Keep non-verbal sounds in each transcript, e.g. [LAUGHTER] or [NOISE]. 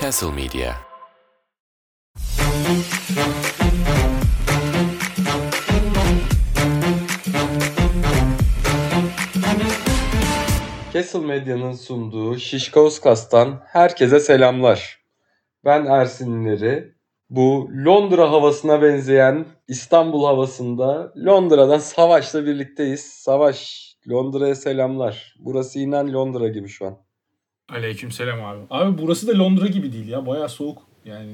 Castle Media Castle Medya'nın sunduğu Şişkoskas'tan herkese selamlar. Ben Ersinleri. Bu Londra havasına benzeyen İstanbul havasında Londra'dan Savaş'la birlikteyiz. Savaş, Londra'ya selamlar. Burası inan Londra gibi şu an. Aleyküm selam abi. Abi burası da Londra gibi değil ya. Bayağı soğuk. Yani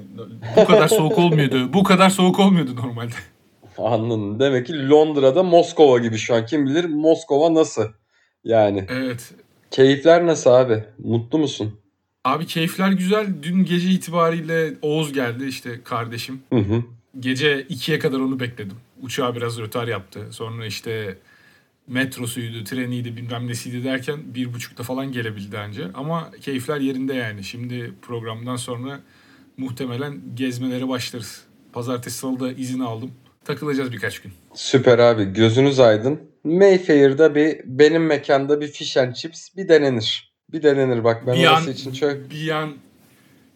bu kadar soğuk olmuyordu. Bu kadar soğuk olmuyordu normalde. Anladın. Demek ki Londra'da Moskova gibi şu an. Kim bilir Moskova nasıl? Yani. Evet. Keyifler nasıl abi? Mutlu musun? Abi keyifler güzel. Dün gece itibariyle Oğuz geldi işte kardeşim. Hı hı. Gece 2'ye kadar onu bekledim. Uçağı biraz rötar yaptı. Sonra işte metrosuydu, treniydi bilmem nesiydi derken bir buçukta falan gelebildi anca. Ama keyifler yerinde yani. Şimdi programdan sonra muhtemelen gezmelere başlarız. Pazartesi salıda izin aldım. Takılacağız birkaç gün. Süper abi. Gözünüz aydın. Mayfair'da bir benim mekanda bir fish and chips bir denenir. Bir denenir bak ben bir orası an, için çok bir an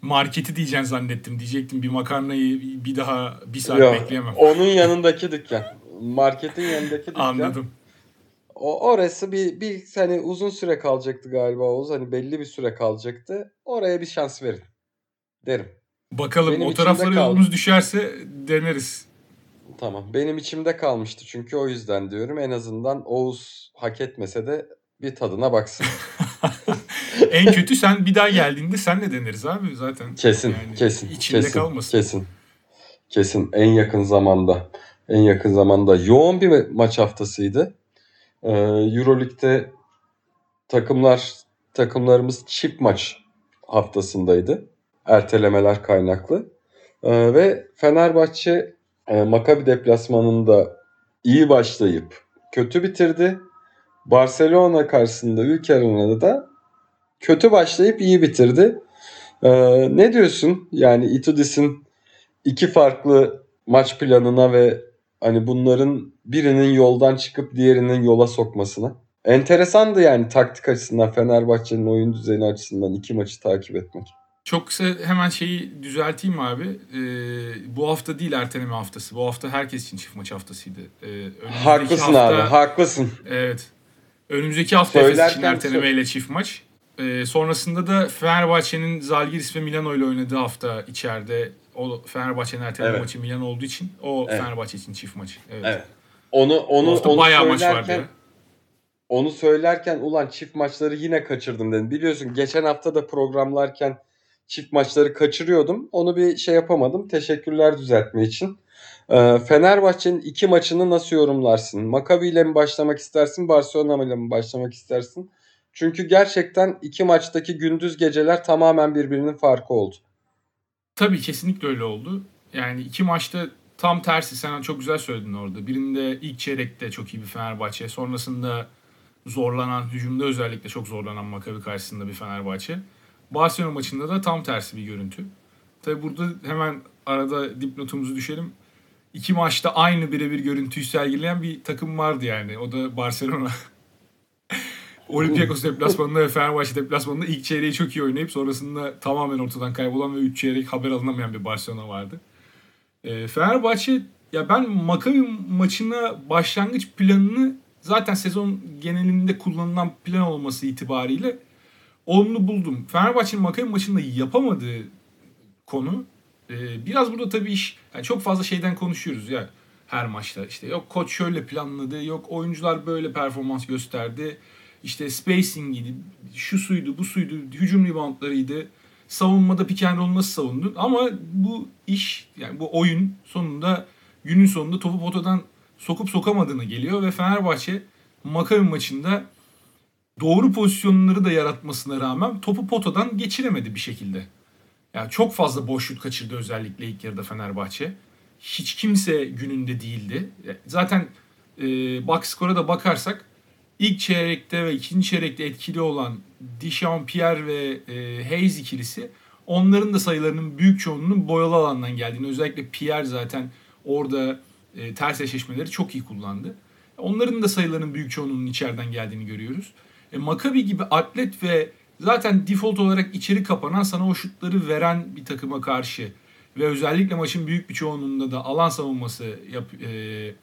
marketi diyeceksin zannettim. Diyecektim bir makarnayı bir daha bir saat Yok, bekleyemem. Onun yanındaki dükkan. Marketin yanındaki dükkan. Anladım. O orası bir bir hani uzun süre kalacaktı galiba Oğuz. Hani belli bir süre kalacaktı. Oraya bir şans verin. Derim. Bakalım Benim o taraflara yolumuz düşerse deneriz. Tamam. Benim içimde kalmıştı çünkü o yüzden diyorum. En azından Oğuz hak etmese de bir tadına baksın. [LAUGHS] en kötü sen bir daha geldiğinde senle deneriz abi zaten. Kesin, Yani kesin, içinde kesin, kalmasın. kesin. Kesin en yakın zamanda. En yakın zamanda yoğun bir ma- maç haftasıydı. Ee, EuroLeague'de takımlar takımlarımız çift maç haftasındaydı. Ertelemeler kaynaklı. Ee, ve Fenerbahçe e, Maccabi deplasmanında iyi başlayıp kötü bitirdi. Barcelona karşısında ülke da kötü başlayıp iyi bitirdi. Ee, ne diyorsun? Yani Itudis'in iki farklı maç planına ve hani bunların birinin yoldan çıkıp diğerinin yola sokmasına. Enteresandı yani taktik açısından Fenerbahçe'nin oyun düzeni açısından iki maçı takip etmek. Çok kısa hemen şeyi düzelteyim abi. Ee, bu hafta değil erteleme haftası. Bu hafta herkes için çift maç haftasıydı. Ee, Haklısın hafta- abi, haklısın. Evet. Önümüzdeki hafta Efes için ertelemeyle çift maç. Ee, sonrasında da Fenerbahçe'nin Zalgiris ve Milano ile oynadığı hafta içeride o Fenerbahçe'nin erteleme Evet. maçı Milano olduğu için o Evet. Fenerbahçe için çift maç. Evet. Evet. Onu onu onu bayağı maç vardı ya. onu söylerken ulan çift maçları yine kaçırdım dedim. Biliyorsun geçen hafta da programlarken çift maçları kaçırıyordum. Onu bir şey yapamadım. Teşekkürler düzeltme için. Ee, Fenerbahçe'nin iki maçını nasıl yorumlarsın? Maccabi ile mi başlamak istersin? Barcelona ile mi başlamak istersin? Çünkü gerçekten iki maçtaki gündüz geceler tamamen birbirinin farkı oldu. Tabii kesinlikle öyle oldu. Yani iki maçta tam tersi sen çok güzel söyledin orada. Birinde ilk çeyrekte çok iyi bir Fenerbahçe. Sonrasında zorlanan, hücumda özellikle çok zorlanan Maccabi karşısında bir Fenerbahçe. Barcelona maçında da tam tersi bir görüntü. Tabii burada hemen arada dipnotumuzu düşelim. İki maçta aynı birebir görüntüyü sergileyen bir takım vardı yani. O da Barcelona. [LAUGHS] Olympiakos deplasmanında ve Fenerbahçe deplasmanında ilk çeyreği çok iyi oynayıp sonrasında tamamen ortadan kaybolan ve 3 çeyrek haber alınamayan bir Barcelona vardı. Ee, Fenerbahçe ya ben Maccabi maçına başlangıç planını zaten sezon genelinde kullanılan plan olması itibariyle olumlu buldum. Fenerbahçe'nin Maccabi maçında yapamadığı konu e, biraz burada tabii iş yani çok fazla şeyden konuşuyoruz ya her maçta işte yok koç şöyle planladı yok oyuncular böyle performans gösterdi işte spacing'iydi şu suydu bu suydu hücum reboundlarıydı savunmada pick and roll nasıl savundun ama bu iş yani bu oyun sonunda günün sonunda topu potadan sokup sokamadığına geliyor ve Fenerbahçe Maccabi maçında doğru pozisyonları da yaratmasına rağmen topu potadan geçiremedi bir şekilde. Yani çok fazla boş şut kaçırdı özellikle ilk yarıda Fenerbahçe. Hiç kimse gününde değildi. Zaten e, box score'a da bakarsak ilk çeyrekte ve ikinci çeyrekte etkili olan Dichampier ve e, Hayes ikilisi onların da sayılarının büyük çoğunluğunun boyalı alandan geldiğini özellikle Pierre zaten orada e, ters eşleşmeleri çok iyi kullandı. Onların da sayılarının büyük çoğunluğunun içeriden geldiğini görüyoruz. E, Maccabi gibi atlet ve zaten default olarak içeri kapanan sana o şutları veren bir takıma karşı ve özellikle maçın büyük bir çoğunluğunda da alan savunması yap, e,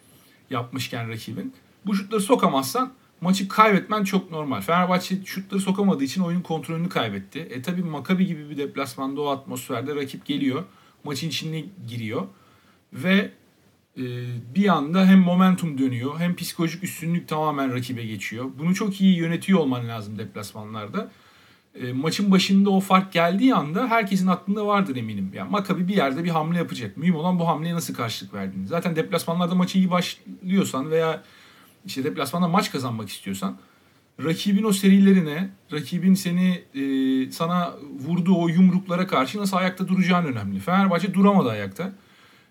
yapmışken rakibin bu şutları sokamazsan maçı kaybetmen çok normal. Fenerbahçe şutları sokamadığı için oyun kontrolünü kaybetti. E tabi Makabi gibi bir deplasmanda o atmosferde rakip geliyor. Maçın içine giriyor. Ve e, bir anda hem momentum dönüyor hem psikolojik üstünlük tamamen rakibe geçiyor. Bunu çok iyi yönetiyor olman lazım deplasmanlarda. E, maçın başında o fark geldiği anda herkesin aklında vardır eminim. Yani Makabi bir yerde bir hamle yapacak. Mühim olan bu hamleye nasıl karşılık verdiğini. Zaten deplasmanlarda maçı iyi başlıyorsan veya işte deplasmanda maç kazanmak istiyorsan rakibin o serilerine, rakibin seni e, sana vurduğu o yumruklara karşı nasıl ayakta duracağın önemli. Fenerbahçe duramadı ayakta.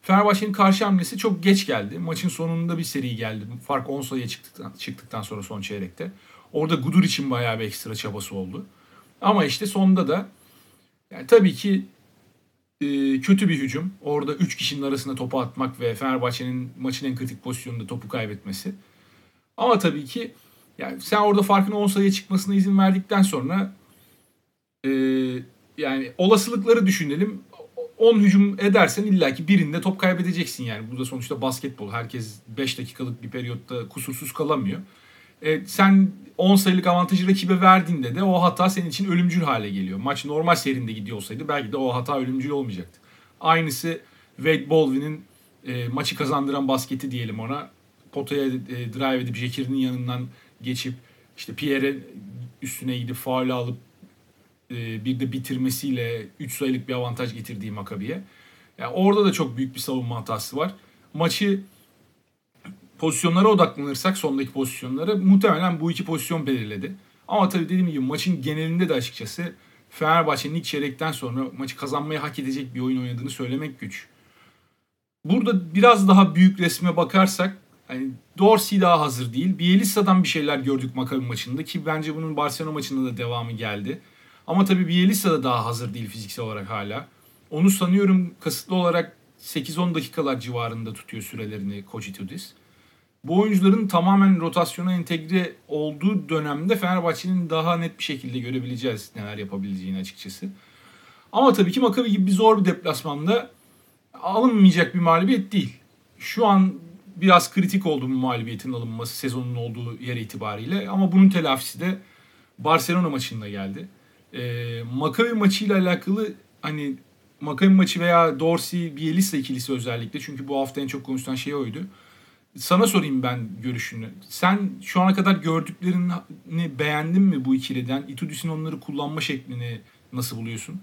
Fenerbahçe'nin karşı hamlesi çok geç geldi. Maçın sonunda bir seri geldi. Fark 10 sayıya çıktıktan, çıktıktan sonra son çeyrekte. Orada Gudur için bayağı bir ekstra çabası oldu. Ama işte sonunda da yani tabii ki e, kötü bir hücum. Orada 3 kişinin arasında topu atmak ve Fenerbahçe'nin maçın en kritik pozisyonunda topu kaybetmesi. Ama tabii ki yani sen orada farkın 10 sayıya çıkmasına izin verdikten sonra e, yani olasılıkları düşünelim. 10 hücum edersen illaki birinde top kaybedeceksin yani. Bu da sonuçta basketbol. Herkes 5 dakikalık bir periyotta kusursuz kalamıyor. E, sen 10 sayılık avantajı rakibe verdiğinde de o hata senin için ölümcül hale geliyor. Maç normal serinde gidiyor olsaydı belki de o hata ölümcül olmayacaktı. Aynısı Wade Baldwin'in e, maçı kazandıran basketi diyelim ona. Potaya e, drive edip Jekir'in yanından geçip işte Pierre üstüne gidip faul alıp e, bir de bitirmesiyle 3 sayılık bir avantaj getirdiği Makabi'ye. Yani orada da çok büyük bir savunma hatası var. Maçı pozisyonlara odaklanırsak sondaki pozisyonlara muhtemelen bu iki pozisyon belirledi. Ama tabii dediğim gibi maçın genelinde de açıkçası Fenerbahçe'nin ilk çeyrekten sonra maçı kazanmayı hak edecek bir oyun oynadığını söylemek güç. Burada biraz daha büyük resme bakarsak hani Dorsey daha hazır değil. Bielitsa'dan bir şeyler gördük Maccabi maçında ki bence bunun Barcelona maçında da devamı geldi. Ama tabii Bielitsa da daha hazır değil fiziksel olarak hala. Onu sanıyorum kasıtlı olarak 8-10 dakikalar civarında tutuyor sürelerini Koç Itudis. Bu oyuncuların tamamen rotasyona entegre olduğu dönemde Fenerbahçe'nin daha net bir şekilde görebileceğiz neler yapabileceğini açıkçası. Ama tabii ki Maccabi gibi bir zor bir deplasmanda alınmayacak bir mağlubiyet değil. Şu an biraz kritik oldu bu mağlubiyetin alınması sezonun olduğu yer itibariyle. Ama bunun telafisi de Barcelona maçında geldi. E, Maccabi maçıyla alakalı hani Maccabi maçı veya Dorsey Bielisa ikilisi özellikle çünkü bu hafta en çok konuşulan şey oydu. Sana sorayım ben görüşünü. Sen şu ana kadar gördüklerini beğendin mi bu ikiliden? Itudis'in onları kullanma şeklini nasıl buluyorsun?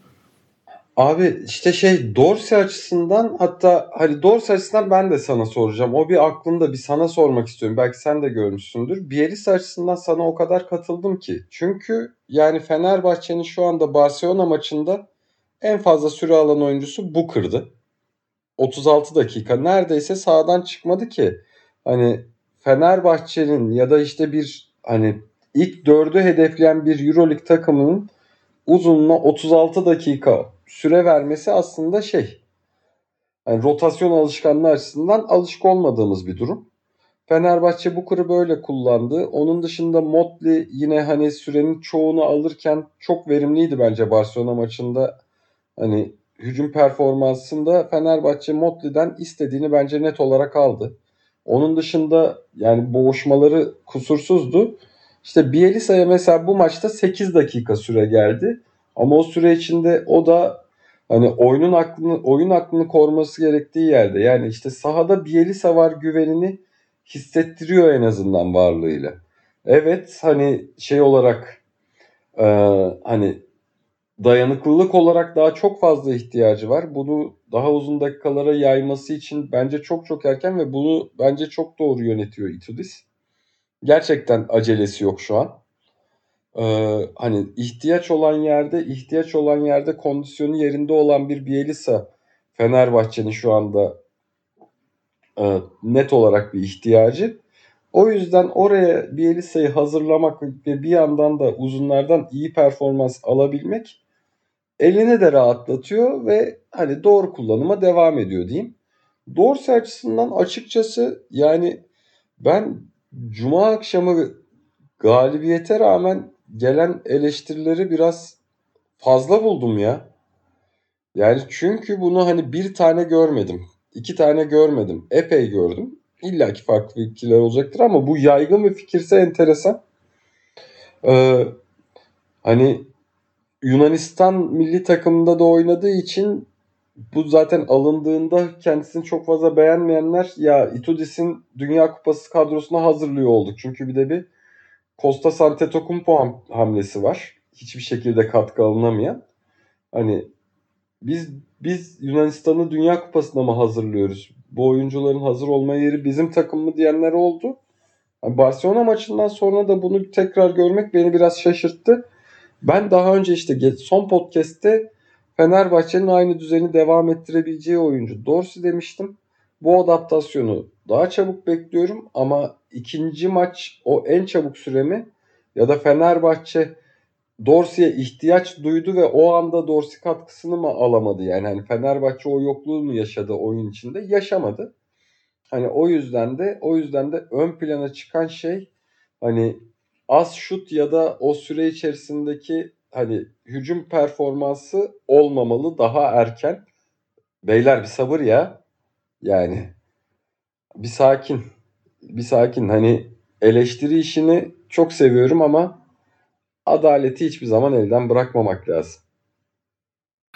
Abi işte şey Dorsey açısından hatta hani Dorsey açısından ben de sana soracağım. O bir aklımda bir sana sormak istiyorum. Belki sen de görmüşsündür. Bielisa açısından sana o kadar katıldım ki. Çünkü yani Fenerbahçe'nin şu anda Barcelona maçında en fazla süre alan oyuncusu bu kırdı. 36 dakika neredeyse sağdan çıkmadı ki. Hani Fenerbahçe'nin ya da işte bir hani ilk dördü hedefleyen bir Euroleague takımının uzunluğuna 36 dakika süre vermesi aslında şey yani rotasyon alışkanlığı açısından alışık olmadığımız bir durum. Fenerbahçe bu kırı böyle kullandı. Onun dışında Motley yine hani sürenin çoğunu alırken çok verimliydi bence Barcelona maçında. Hani hücum performansında Fenerbahçe Motley'den istediğini bence net olarak aldı. Onun dışında yani boğuşmaları kusursuzdu. İşte Bielisa'ya mesela bu maçta 8 dakika süre geldi. Ama o süre içinde o da hani oyunun aklını oyun aklını koruması gerektiği yerde. Yani işte sahada Bielisa var güvenini hissettiriyor en azından varlığıyla. Evet hani şey olarak e, hani dayanıklılık olarak daha çok fazla ihtiyacı var. Bunu daha uzun dakikalara yayması için bence çok çok erken ve bunu bence çok doğru yönetiyor Itudis. Gerçekten acelesi yok şu an. Ee, hani ihtiyaç olan yerde ihtiyaç olan yerde kondisyonu yerinde olan bir Bielisa Fenerbahçe'nin şu anda e, net olarak bir ihtiyacı. O yüzden oraya Bielisa'yı hazırlamak ve bir yandan da uzunlardan iyi performans alabilmek elini de rahatlatıyor ve hani doğru kullanıma devam ediyor diyeyim. Dorsey açısından açıkçası yani ben Cuma akşamı galibiyete rağmen gelen eleştirileri biraz fazla buldum ya. Yani çünkü bunu hani bir tane görmedim. iki tane görmedim. Epey gördüm. İlla ki farklı fikirler olacaktır ama bu yaygın bir fikirse enteresan. Ee, hani Yunanistan milli takımında da oynadığı için bu zaten alındığında kendisini çok fazla beğenmeyenler ya Itudis'in Dünya Kupası kadrosuna hazırlıyor olduk. Çünkü bir de bir Costa Antetokounmpo hamlesi var. Hiçbir şekilde katkı alınamayan. Hani biz biz Yunanistan'ı Dünya Kupası'na mı hazırlıyoruz? Bu oyuncuların hazır olma yeri bizim takım mı diyenler oldu. Yani Barcelona maçından sonra da bunu tekrar görmek beni biraz şaşırttı. Ben daha önce işte son podcast'te Fenerbahçe'nin aynı düzeni devam ettirebileceği oyuncu Dorsey demiştim. Bu adaptasyonu daha çabuk bekliyorum ama ikinci maç o en çabuk süremi ya da Fenerbahçe Dorsey'e ihtiyaç duydu ve o anda Dorsey katkısını mı alamadı? Yani hani Fenerbahçe o yokluğu mu yaşadı oyun içinde? Yaşamadı. Hani o yüzden de o yüzden de ön plana çıkan şey hani az şut ya da o süre içerisindeki hani hücum performansı olmamalı daha erken. Beyler bir sabır ya. Yani bir sakin. Bir sakin. Hani eleştiri işini çok seviyorum ama adaleti hiçbir zaman elden bırakmamak lazım.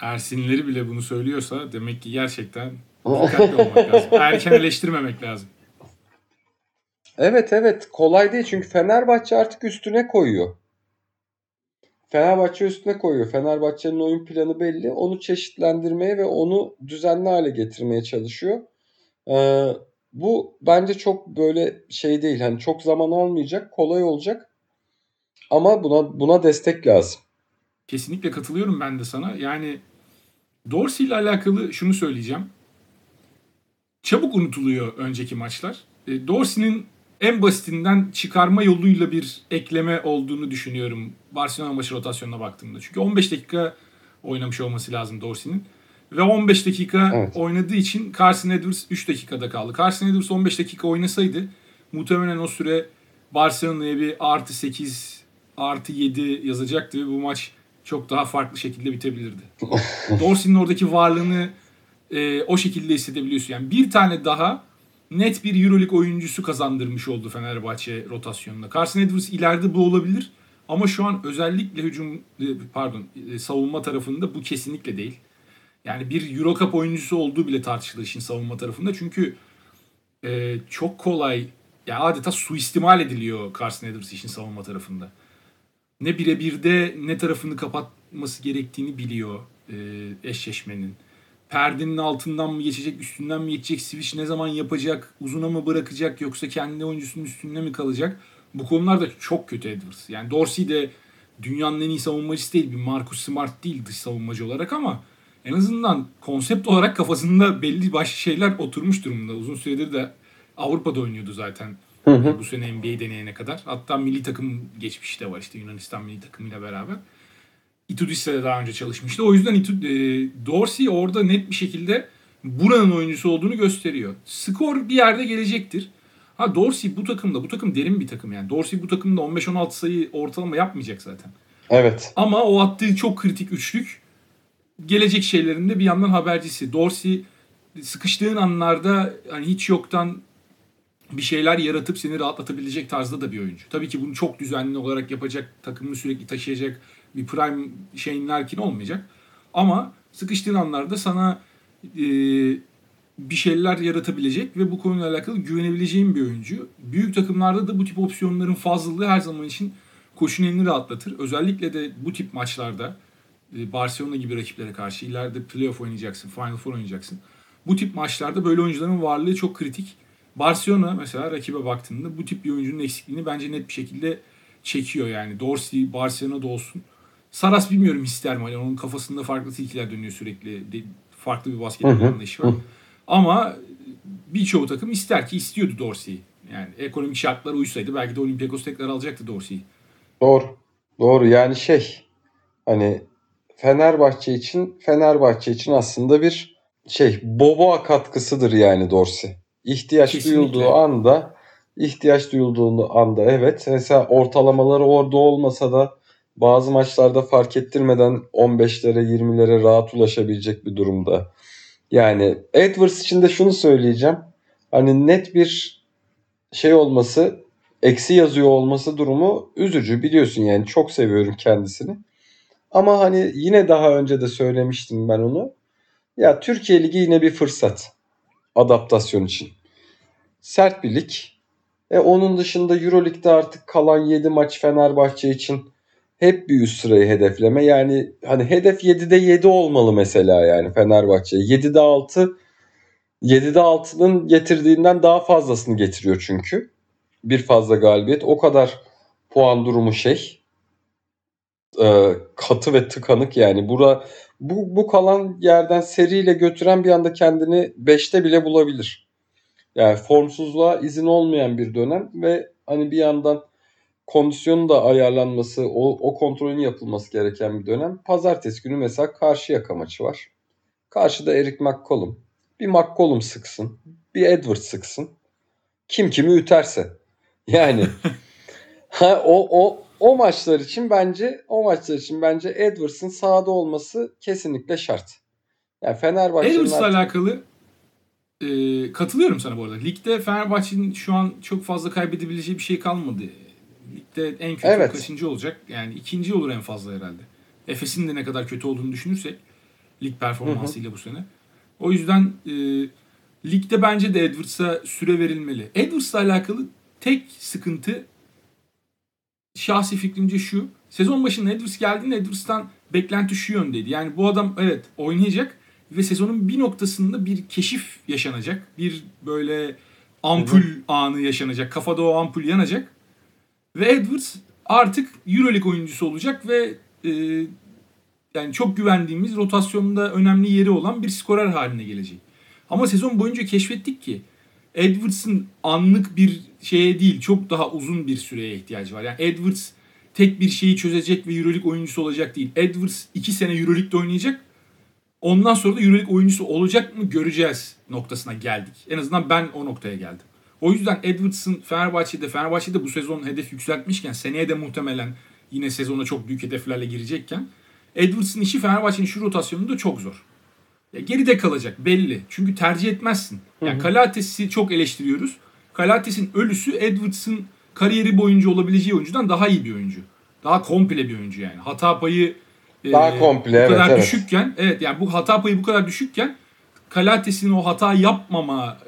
Ersinleri bile bunu söylüyorsa demek ki gerçekten [LAUGHS] dikkatli olmak lazım. Erken eleştirmemek lazım. Evet evet kolay değil çünkü Fenerbahçe artık üstüne koyuyor. Fenerbahçe üstüne koyuyor. Fenerbahçe'nin oyun planı belli. Onu çeşitlendirmeye ve onu düzenli hale getirmeye çalışıyor. Ee, bu bence çok böyle şey değil. Hani çok zaman almayacak, kolay olacak. Ama buna buna destek lazım. Kesinlikle katılıyorum ben de sana. Yani Dorsey ile alakalı şunu söyleyeceğim. Çabuk unutuluyor önceki maçlar. E, Dorsey'nin en basitinden çıkarma yoluyla bir ekleme olduğunu düşünüyorum Barcelona maçı rotasyonuna baktığımda. Çünkü 15 dakika oynamış olması lazım Dorsey'nin. Ve 15 dakika evet. oynadığı için Carson Edwards 3 dakikada kaldı. Carson Edwards 15 dakika oynasaydı muhtemelen o süre Barcelona'ya bir artı 8 artı 7 yazacaktı ve bu maç çok daha farklı şekilde bitebilirdi. [LAUGHS] Dorsey'nin oradaki varlığını e, o şekilde hissedebiliyorsun. Yani bir tane daha net bir Euroleague oyuncusu kazandırmış oldu Fenerbahçe rotasyonunda. Carson Edwards ileride bu olabilir ama şu an özellikle hücum e, pardon e, savunma tarafında bu kesinlikle değil. Yani bir Euro oyuncusu olduğu bile tartışılır işin savunma tarafında. Çünkü e, çok kolay ya adeta suistimal ediliyor Carson Edwards işin savunma tarafında. Ne birebirde ne tarafını kapatması gerektiğini biliyor e, eşleşmenin perdenin altından mı geçecek, üstünden mi geçecek, switch ne zaman yapacak, uzuna mı bırakacak yoksa kendi oyuncusunun üstünde mi kalacak? Bu konularda çok kötü Edwards. Yani Dorsey de dünyanın en iyi savunmacısı değil. Bir Marcus Smart değil dış savunmacı olarak ama en azından konsept olarak kafasında belli başlı şeyler oturmuş durumda. Uzun süredir de Avrupa'da oynuyordu zaten. Hı hı. Bu sene NBA deneyene kadar. Hatta milli takım geçmişi de var işte Yunanistan milli takımıyla beraber. Itudis'le de daha önce çalışmıştı. O yüzden Itud e, Dorsey orada net bir şekilde buranın oyuncusu olduğunu gösteriyor. Skor bir yerde gelecektir. Ha Dorsey bu takımda, bu takım derin bir takım yani. Dorsey bu takımda 15-16 sayı ortalama yapmayacak zaten. Evet. Ama o attığı çok kritik üçlük gelecek şeylerinde bir yandan habercisi. Dorsey sıkıştığın anlarda hani hiç yoktan bir şeyler yaratıp seni rahatlatabilecek tarzda da bir oyuncu. Tabii ki bunu çok düzenli olarak yapacak, takımını sürekli taşıyacak bir prime Shane Larkin olmayacak. Ama sıkıştığın anlarda sana e, bir şeyler yaratabilecek ve bu konuyla alakalı güvenebileceğin bir oyuncu. Büyük takımlarda da bu tip opsiyonların fazlalığı her zaman için koşun elini rahatlatır. Özellikle de bu tip maçlarda e, Barcelona gibi rakiplere karşı ileride playoff oynayacaksın, Final Four oynayacaksın. Bu tip maçlarda böyle oyuncuların varlığı çok kritik. Barcelona mesela rakibe baktığında bu tip bir oyuncunun eksikliğini bence net bir şekilde çekiyor yani. Dorsey, Barcelona'da olsun. Saras bilmiyorum ister mi? Hani onun kafasında farklı tilkiler dönüyor sürekli. De, farklı bir basketbol anlayışı var. Ama birçoğu takım ister ki istiyordu Dorsey'i. Yani ekonomik şartlar uysaydı belki de Olympiakos tekrar alacaktı Dorsey'i. Doğru. Doğru yani şey hani Fenerbahçe için Fenerbahçe için aslında bir şey Boboa katkısıdır yani Dorsey. İhtiyaç Kesinlikle. duyulduğu anda ihtiyaç duyulduğu anda evet mesela ortalamaları orada olmasa da bazı maçlarda fark ettirmeden 15'lere 20'lere rahat ulaşabilecek bir durumda. Yani Edwards için de şunu söyleyeceğim. Hani net bir şey olması, eksi yazıyor olması durumu üzücü biliyorsun yani çok seviyorum kendisini. Ama hani yine daha önce de söylemiştim ben onu. Ya Türkiye Ligi yine bir fırsat adaptasyon için. Sert bir lig. E onun dışında Euroleague'de artık kalan 7 maç Fenerbahçe için hep bir üst sırayı hedefleme. Yani hani hedef 7'de 7 olmalı mesela yani Fenerbahçe. 7'de 6 7'de 6'nın getirdiğinden daha fazlasını getiriyor çünkü. Bir fazla galibiyet. O kadar puan durumu şey. E, katı ve tıkanık yani. Bura, bu, bu kalan yerden seriyle götüren bir anda kendini 5'te bile bulabilir. Yani formsuzluğa izin olmayan bir dönem ve hani bir yandan kondisyonun da ayarlanması, o, o kontrolün yapılması gereken bir dönem. Pazartesi günü mesela karşı yaka maçı var. Karşıda Eric McCollum. Bir McCollum sıksın. Bir Edwards sıksın. Kim kimi üterse. [LAUGHS] Yani ha, o, o, o maçlar için bence o maçlar için bence Edwards'ın sahada olması kesinlikle şart. Yani Fenerbahçe'nin Edwards'la artık... alakalı e, katılıyorum sana bu arada. Ligde Fenerbahçe'nin şu an çok fazla kaybedebileceği bir şey kalmadı. Ligde en kötü Evet. kaçıncı olacak? Yani ikinci olur en fazla herhalde. Efes'in de ne kadar kötü olduğunu düşünürsek lig performansıyla bu sene. O yüzden e, ligde bence de Edwards'a süre verilmeli. Edwards'la alakalı tek sıkıntı şahsi fikrimce şu. Sezon başında Edwards geldiğinde Edwards'tan beklenti şu yöndeydi. Yani bu adam evet oynayacak ve sezonun bir noktasında bir keşif yaşanacak. Bir böyle ampul anı yaşanacak. Kafada o ampul yanacak. Ve Edwards artık Euroleague oyuncusu olacak ve e, yani çok güvendiğimiz rotasyonda önemli yeri olan bir skorer haline gelecek. Ama sezon boyunca keşfettik ki Edwards'ın anlık bir şeye değil çok daha uzun bir süreye ihtiyacı var. Yani Edwards tek bir şeyi çözecek ve Euroleague oyuncusu olacak değil. Edwards 2 sene Euroleague'de oynayacak. Ondan sonra da Euroleague oyuncusu olacak mı göreceğiz noktasına geldik. En azından ben o noktaya geldim. O yüzden Edwards'ın Fenerbahçe'de, Fenerbahçe'de bu sezon hedef yükseltmişken seneye de muhtemelen yine sezona çok büyük hedeflerle girecekken Edwards'ın işi Fenerbahçe'nin şu rotasyonunda çok zor. Ya geride kalacak belli. Çünkü tercih etmezsin. Yani Kalates'i çok eleştiriyoruz. Kalates'in ölüsü Edwards'ın kariyeri boyunca olabileceği oyuncudan daha iyi bir oyuncu. Daha komple bir oyuncu yani. Hata payı e, Daha komple, bu evet, kadar evet. düşükken evet yani bu hata payı bu kadar düşükken Kalates'in o hata yapmama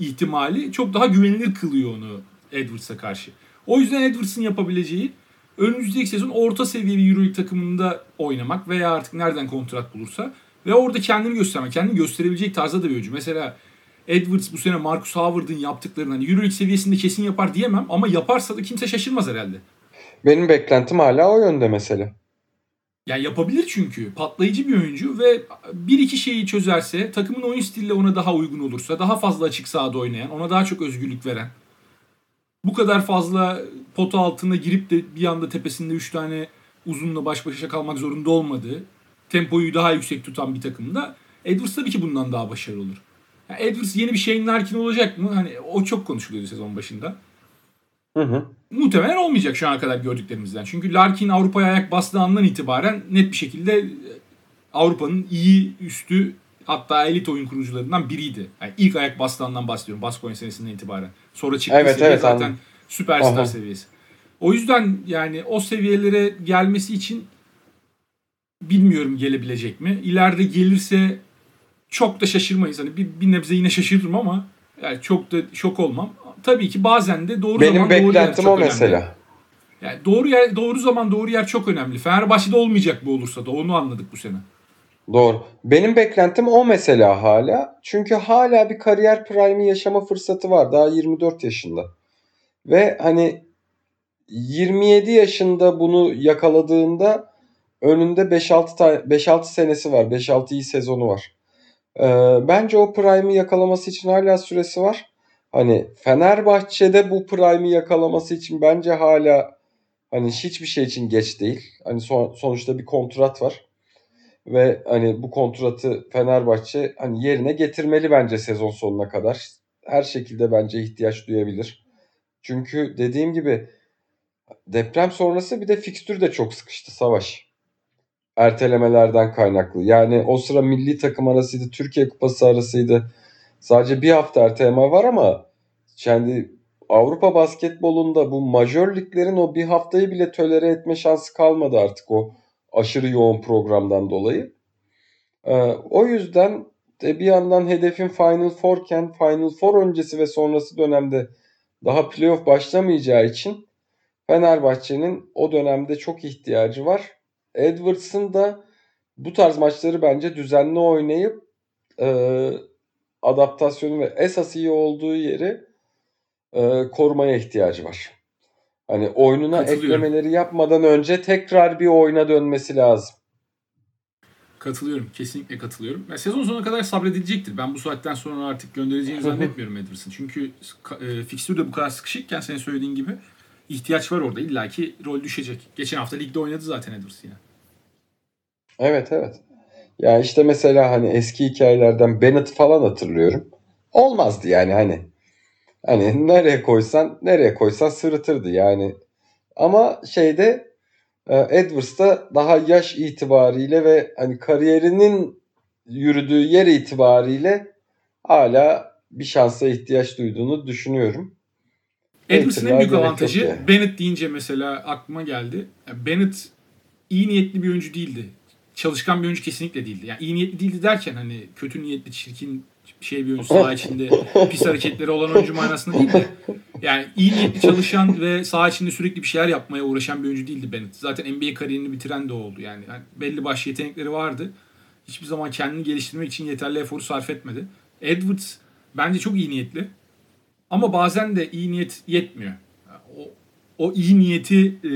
ihtimali çok daha güvenilir kılıyor onu Edwards'a karşı. O yüzden Edwards'ın yapabileceği önümüzdeki sezon orta seviye bir Euroleague takımında oynamak veya artık nereden kontrat bulursa ve orada kendini göstermek, kendini gösterebilecek tarzda da bir oyuncu. Mesela Edwards bu sene Marcus Howard'ın yaptıklarını hani Euroleague seviyesinde kesin yapar diyemem ama yaparsa da kimse şaşırmaz herhalde. Benim beklentim hala o yönde mesela. Yani yapabilir çünkü. Patlayıcı bir oyuncu ve bir iki şeyi çözerse, takımın oyun stili ona daha uygun olursa, daha fazla açık sahada oynayan, ona daha çok özgürlük veren, bu kadar fazla pota altına girip de bir anda tepesinde 3 tane uzunla baş başa kalmak zorunda olmadığı, tempoyu daha yüksek tutan bir takımda Edwards tabii ki bundan daha başarılı olur. Yani Edwards yeni bir Shane Larkin olacak mı? Hani o çok konuşuluyordu sezon başında. Hı hı. Muhtemelen olmayacak şu ana kadar gördüklerimizden. Çünkü Larkin Avrupa'ya ayak bastığı andan itibaren net bir şekilde e, Avrupa'nın iyi üstü hatta elit oyun kurucularından biriydi. Yani ilk ayak bastığı bahsediyorum. Baskonya senesinden itibaren. Sonra çıktığı Evet, seviye evet, zaten anladım. süperstar Aha. seviyesi. O yüzden yani o seviyelere gelmesi için bilmiyorum gelebilecek mi. İleride gelirse çok da şaşırmayız. Hani bir, bir nebze yine şaşırırım ama yani çok da şok olmam. Tabii ki bazen de doğru Benim zaman doğru yer beklentim çok o önemli. mesela. Yani doğru yer, doğru zaman, doğru yer çok önemli. Fenerbahçe'de olmayacak bu olursa da onu anladık bu sene. Doğru. Benim beklentim o mesela hala. Çünkü hala bir kariyer prime'i yaşama fırsatı var. Daha 24 yaşında. Ve hani 27 yaşında bunu yakaladığında önünde 5-6 tane 5-6 senesi var. 5-6 iyi sezonu var. Ee, bence o prime'i yakalaması için hala süresi var. Hani Fenerbahçe'de bu prime'i yakalaması için bence hala hani hiçbir şey için geç değil. Hani son- sonuçta bir kontrat var. Ve hani bu kontratı Fenerbahçe hani yerine getirmeli bence sezon sonuna kadar. Her şekilde bence ihtiyaç duyabilir. Çünkü dediğim gibi deprem sonrası bir de fikstür de çok sıkıştı savaş. Ertelemelerden kaynaklı. Yani o sıra milli takım arasıydı, Türkiye Kupası arasıydı. Sadece bir hafta erteleme var ama kendi Avrupa basketbolunda bu majör liglerin o bir haftayı bile tölere etme şansı kalmadı artık o aşırı yoğun programdan dolayı. Ee, o yüzden de bir yandan hedefin Final Four'ken Final Four öncesi ve sonrası dönemde daha playoff başlamayacağı için Fenerbahçe'nin o dönemde çok ihtiyacı var. Edwards'ın da bu tarz maçları bence düzenli oynayıp e, adaptasyonu ve esas iyi olduğu yeri e, korumaya ihtiyacı var. Hani oyununa eklemeleri yapmadan önce tekrar bir oyuna dönmesi lazım. Katılıyorum. Kesinlikle katılıyorum. Ya sezon sonuna kadar sabredilecektir. Ben bu saatten sonra artık göndereceğini zannetmiyorum Edwards'ın. Çünkü e, fikstür de bu kadar sıkışıkken senin söylediğin gibi ihtiyaç var orada. İlla ki rol düşecek. Geçen hafta ligde oynadı zaten Edwards yine. Evet evet. Ya işte mesela hani eski hikayelerden Bennett falan hatırlıyorum. Olmazdı yani hani. Hani nereye koysan nereye koysan sırıtırdı yani. Ama şeyde e, Edwards da daha yaş itibariyle ve hani kariyerinin yürüdüğü yer itibariyle hala bir şansa ihtiyaç duyduğunu düşünüyorum. Edwards'ın en büyük avantajı yani. Bennett deyince mesela aklıma geldi. Yani Bennett iyi niyetli bir oyuncu değildi. Çalışkan bir oyuncu kesinlikle değildi. Yani iyi niyetli değildi derken hani kötü niyetli, çirkin şey bir oyuncu saha içinde pis hareketleri olan oyuncu manasında değil de yani iyi niyetli çalışan ve saha içinde sürekli bir şeyler yapmaya uğraşan bir oyuncu değildi Bennett. Zaten NBA kariyerini bitiren de oldu yani. yani belli başlı yetenekleri vardı. Hiçbir zaman kendini geliştirmek için yeterli eforu sarf etmedi. Edwards bence çok iyi niyetli. Ama bazen de iyi niyet yetmiyor. O, o iyi niyeti e,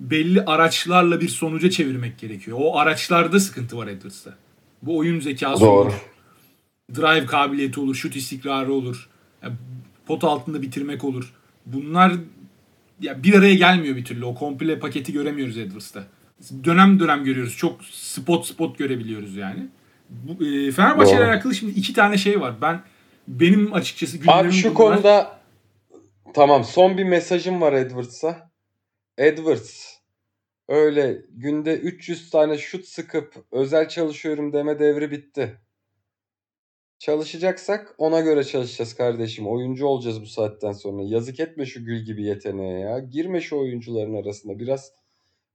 belli araçlarla bir sonuca çevirmek gerekiyor. O araçlarda sıkıntı var Edwards'ta. Bu oyun zekası Doğru. olur. Drive kabiliyeti olur, şut istikrarı olur. Yani pot altında bitirmek olur. Bunlar ya bir araya gelmiyor bir türlü. O komple paketi göremiyoruz Edwards'ta. Dönem dönem görüyoruz. Çok spot spot görebiliyoruz yani. Bu, e, Fenerbahçe ile alakalı şimdi iki tane şey var. Ben benim açıkçası Abi şu bunlar... konuda tamam son bir mesajım var Edwards'a. Edwards öyle günde 300 tane şut sıkıp özel çalışıyorum deme devri bitti. Çalışacaksak ona göre çalışacağız kardeşim. Oyuncu olacağız bu saatten sonra. Yazık etme şu gül gibi yeteneğe ya. Girme şu oyuncuların arasında. Biraz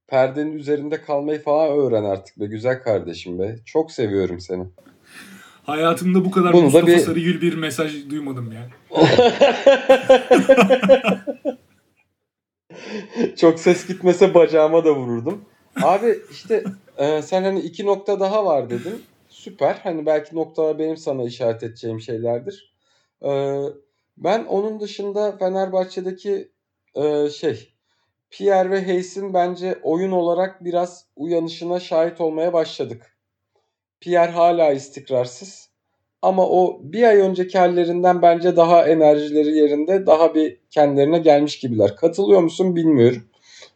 perdenin üzerinde kalmayı falan öğren artık be güzel kardeşim be. Çok seviyorum seni. Hayatımda bu kadar Bunu Mustafa bir... Sarıgül bir mesaj duymadım ya. [LAUGHS] Çok ses gitmese bacağıma da vururdum. Abi işte e, sen hani iki nokta daha var dedin süper. Hani belki noktalar benim sana işaret edeceğim şeylerdir. Ee, ben onun dışında Fenerbahçe'deki e, şey Pierre ve Hayes'in bence oyun olarak biraz uyanışına şahit olmaya başladık. Pierre hala istikrarsız. Ama o bir ay önceki hallerinden bence daha enerjileri yerinde, daha bir kendilerine gelmiş gibiler. Katılıyor musun bilmiyorum.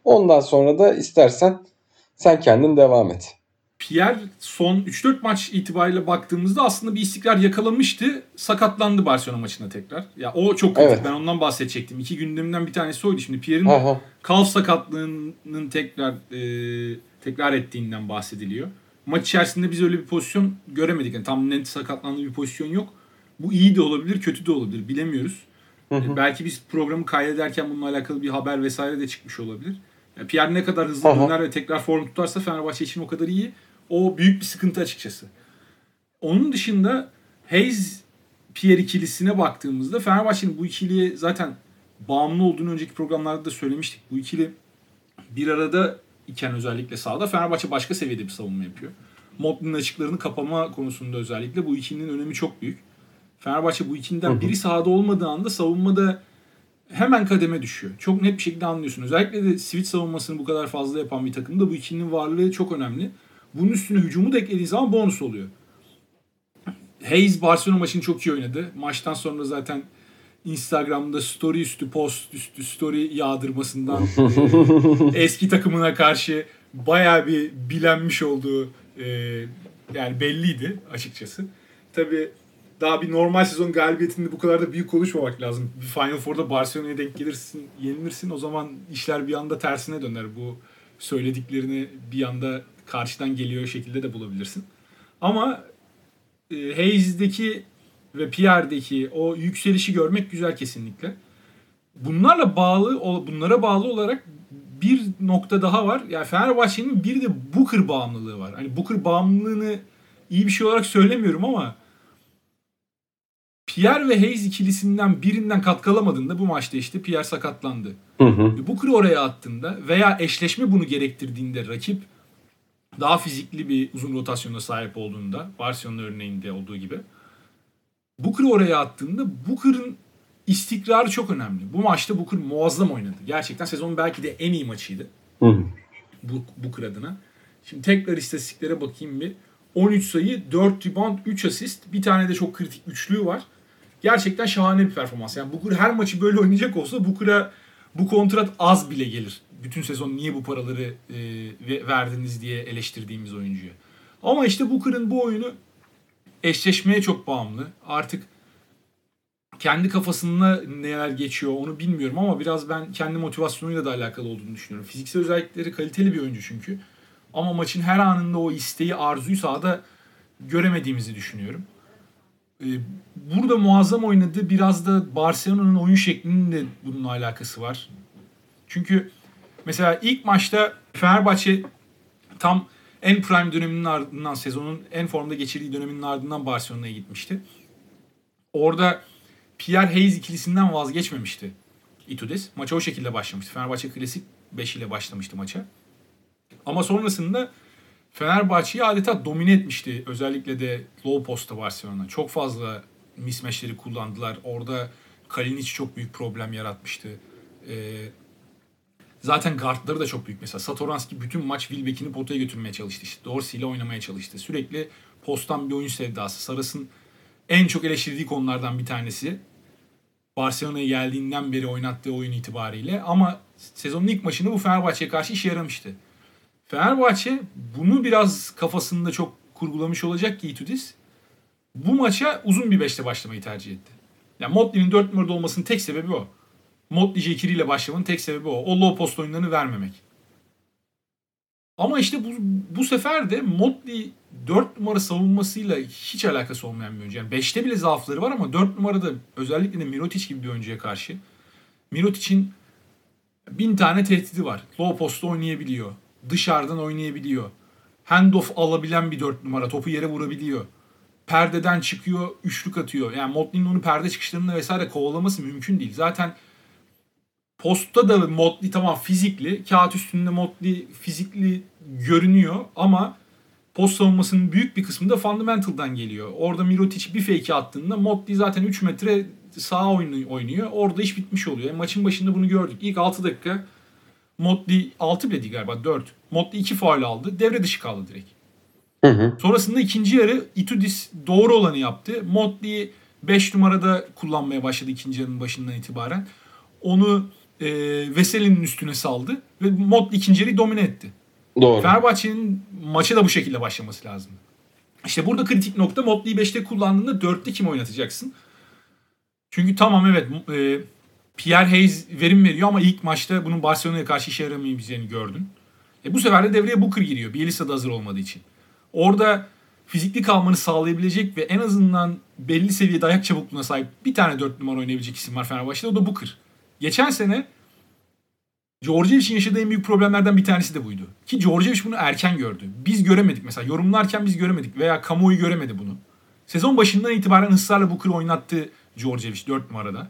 Ondan sonra da istersen sen kendin devam et. Pierre son 3-4 maç itibariyle baktığımızda aslında bir istikrar yakalamıştı. Sakatlandı Barcelona maçında tekrar. Ya o çok kötü. Evet. Ben ondan bahsedecektim. İki gündemden bir tanesi oydu. Şimdi Pierre'in kalf sakatlığının tekrar e, tekrar ettiğinden bahsediliyor. Maç içerisinde biz öyle bir pozisyon göremedik. Yani tam net sakatlandığı bir pozisyon yok. Bu iyi de olabilir, kötü de olabilir. Bilemiyoruz. Hı hı. E, belki biz programı kaydederken bununla alakalı bir haber vesaire de çıkmış olabilir. Yani Pierre ne kadar hızlı döner ve tekrar form tutarsa Fenerbahçe için o kadar iyi. O büyük bir sıkıntı açıkçası. Onun dışında Hayes Pierre ikilisine baktığımızda Fenerbahçe'nin bu ikiliye zaten bağımlı olduğunu önceki programlarda da söylemiştik. Bu ikili bir arada iken özellikle sahada Fenerbahçe başka seviyede bir savunma yapıyor. Motley'nin açıklarını kapama konusunda özellikle bu ikilinin önemi çok büyük. Fenerbahçe bu ikiliden biri sahada olmadığı anda savunmada hemen kademe düşüyor. Çok net bir şekilde anlıyorsun. Özellikle de switch savunmasını bu kadar fazla yapan bir takımda bu ikilinin varlığı çok önemli. Bunun üstüne hücumu da eklediğin zaman bonus oluyor. Hayes Barcelona maçını çok iyi oynadı. Maçtan sonra zaten Instagram'da story üstü post üstü story yağdırmasından [LAUGHS] e, eski takımına karşı baya bir bilenmiş olduğu e, yani belliydi açıkçası. Tabi daha bir normal sezon galibiyetinde bu kadar da büyük konuşmamak lazım. Bir Final Four'da Barcelona'ya denk gelirsin, yenilirsin. O zaman işler bir anda tersine döner. Bu söylediklerini bir anda karşıdan geliyor şekilde de bulabilirsin. Ama e, Hayes'deki ve Pierre'deki o yükselişi görmek güzel kesinlikle. Bunlarla bağlı, bunlara bağlı olarak bir nokta daha var. Yani Fenerbahçe'nin bir de Booker bağımlılığı var. Hani Booker bağımlılığını iyi bir şey olarak söylemiyorum ama Pierre ve Hayes ikilisinden birinden katkı alamadığında bu maçta işte Pierre sakatlandı. Hı hı. Booker oraya attığında veya eşleşme bunu gerektirdiğinde rakip daha fizikli bir uzun rotasyona sahip olduğunda Barcelona örneğinde olduğu gibi Booker oraya attığında Booker'ın istikrarı çok önemli. Bu maçta Booker muazzam oynadı. Gerçekten sezonun belki de en iyi maçıydı. Hı. Bu, Booker adına. Şimdi tekrar istatistiklere bakayım bir. 13 sayı, 4 rebound, 3 asist. Bir tane de çok kritik üçlüğü var. Gerçekten şahane bir performans. Yani Booker her maçı böyle oynayacak olsa Booker'a bu kontrat az bile gelir. Bütün sezon niye bu paraları e, verdiniz diye eleştirdiğimiz oyuncuya. Ama işte Booker'ın bu oyunu eşleşmeye çok bağımlı. Artık kendi kafasında neler geçiyor onu bilmiyorum ama biraz ben kendi motivasyonuyla da alakalı olduğunu düşünüyorum. Fiziksel özellikleri kaliteli bir oyuncu çünkü. Ama maçın her anında o isteği, arzuyu sahada göremediğimizi düşünüyorum. Ee, burada muazzam oynadı. Biraz da Barcelona'nın oyun şeklinin de bununla alakası var. Çünkü mesela ilk maçta Fenerbahçe tam en prime döneminin ardından sezonun en formda geçirdiği döneminin ardından Barcelona'ya gitmişti. Orada Pierre Hayes ikilisinden vazgeçmemişti Itudis. Maça o şekilde başlamıştı. Fenerbahçe klasik 5 ile başlamıştı maça. Ama sonrasında Fenerbahçe'yi adeta domine etmişti. Özellikle de low post'ta Barcelona. Çok fazla mismatchleri kullandılar. Orada Kalinic çok büyük problem yaratmıştı. Ee, zaten guardları da çok büyük. Mesela Satoranski bütün maç Wilbeck'ini potaya götürmeye çalıştı. İşte Dorsey ile oynamaya çalıştı. Sürekli posttan bir oyun sevdası. Saras'ın en çok eleştirdiği konulardan bir tanesi. Barcelona'ya geldiğinden beri oynattığı oyun itibariyle. Ama sezonun ilk maçında bu Fenerbahçe'ye karşı işe yaramıştı. Fenerbahçe bunu biraz kafasında çok kurgulamış olacak ki Itudis. Bu maça uzun bir beşte başlamayı tercih etti. Yani Motley'nin 4 numarada olmasının tek sebebi o. Motley Jekiri ile başlamanın tek sebebi o. O low post oyunlarını vermemek. Ama işte bu, bu sefer de Motley 4 numara savunmasıyla hiç alakası olmayan bir oyuncu. Yani 5'te bile zaafları var ama 4 numarada özellikle de Mirotic gibi bir oyuncuya karşı. Mirotic'in bin tane tehdidi var. Low posta oynayabiliyor dışarıdan oynayabiliyor. Handoff alabilen bir dört numara. Topu yere vurabiliyor. Perdeden çıkıyor, üçlük atıyor. Yani Motley'nin onu perde çıkışlarında vesaire kovalaması mümkün değil. Zaten postta da Motley tamam fizikli. Kağıt üstünde Motley fizikli görünüyor ama post savunmasının büyük bir kısmı da fundamental'dan geliyor. Orada Mirotic bir fake attığında Motley zaten 3 metre sağ oynuyor. Orada iş bitmiş oluyor. Yani maçın başında bunu gördük. İlk 6 dakika Motley 6 bile değil galiba 4. Motley 2 faul aldı. Devre dışı kaldı direkt. Hı hı. Sonrasında ikinci yarı Itudis doğru olanı yaptı. Motley 5 numarada kullanmaya başladı ikinci yarının başından itibaren. Onu e, Veseli'nin üstüne saldı ve Motley ikinci domine etti. Doğru. Fenerbahçe'nin maça da bu şekilde başlaması lazım. İşte burada kritik nokta Motley'i 5'te kullandığında 4'te kim oynatacaksın? Çünkü tamam evet e, Pierre Hayes verim veriyor ama ilk maçta bunun Barcelona'ya karşı işe yaramayabileceğini gördün. E bu sefer de devreye Booker giriyor. Bielsa da hazır olmadığı için. Orada fizikli kalmanı sağlayabilecek ve en azından belli seviyede ayak çabukluğuna sahip bir tane 4 numara oynayabilecek isim var Fenerbahçe'de. O da Booker. Geçen sene Djordjevic'in yaşadığı en büyük problemlerden bir tanesi de buydu. Ki Djordjevic bunu erken gördü. Biz göremedik mesela. Yorumlarken biz göremedik veya kamuoyu göremedi bunu. Sezon başından itibaren ısrarla Booker oynattı Djordjevic 4 numarada.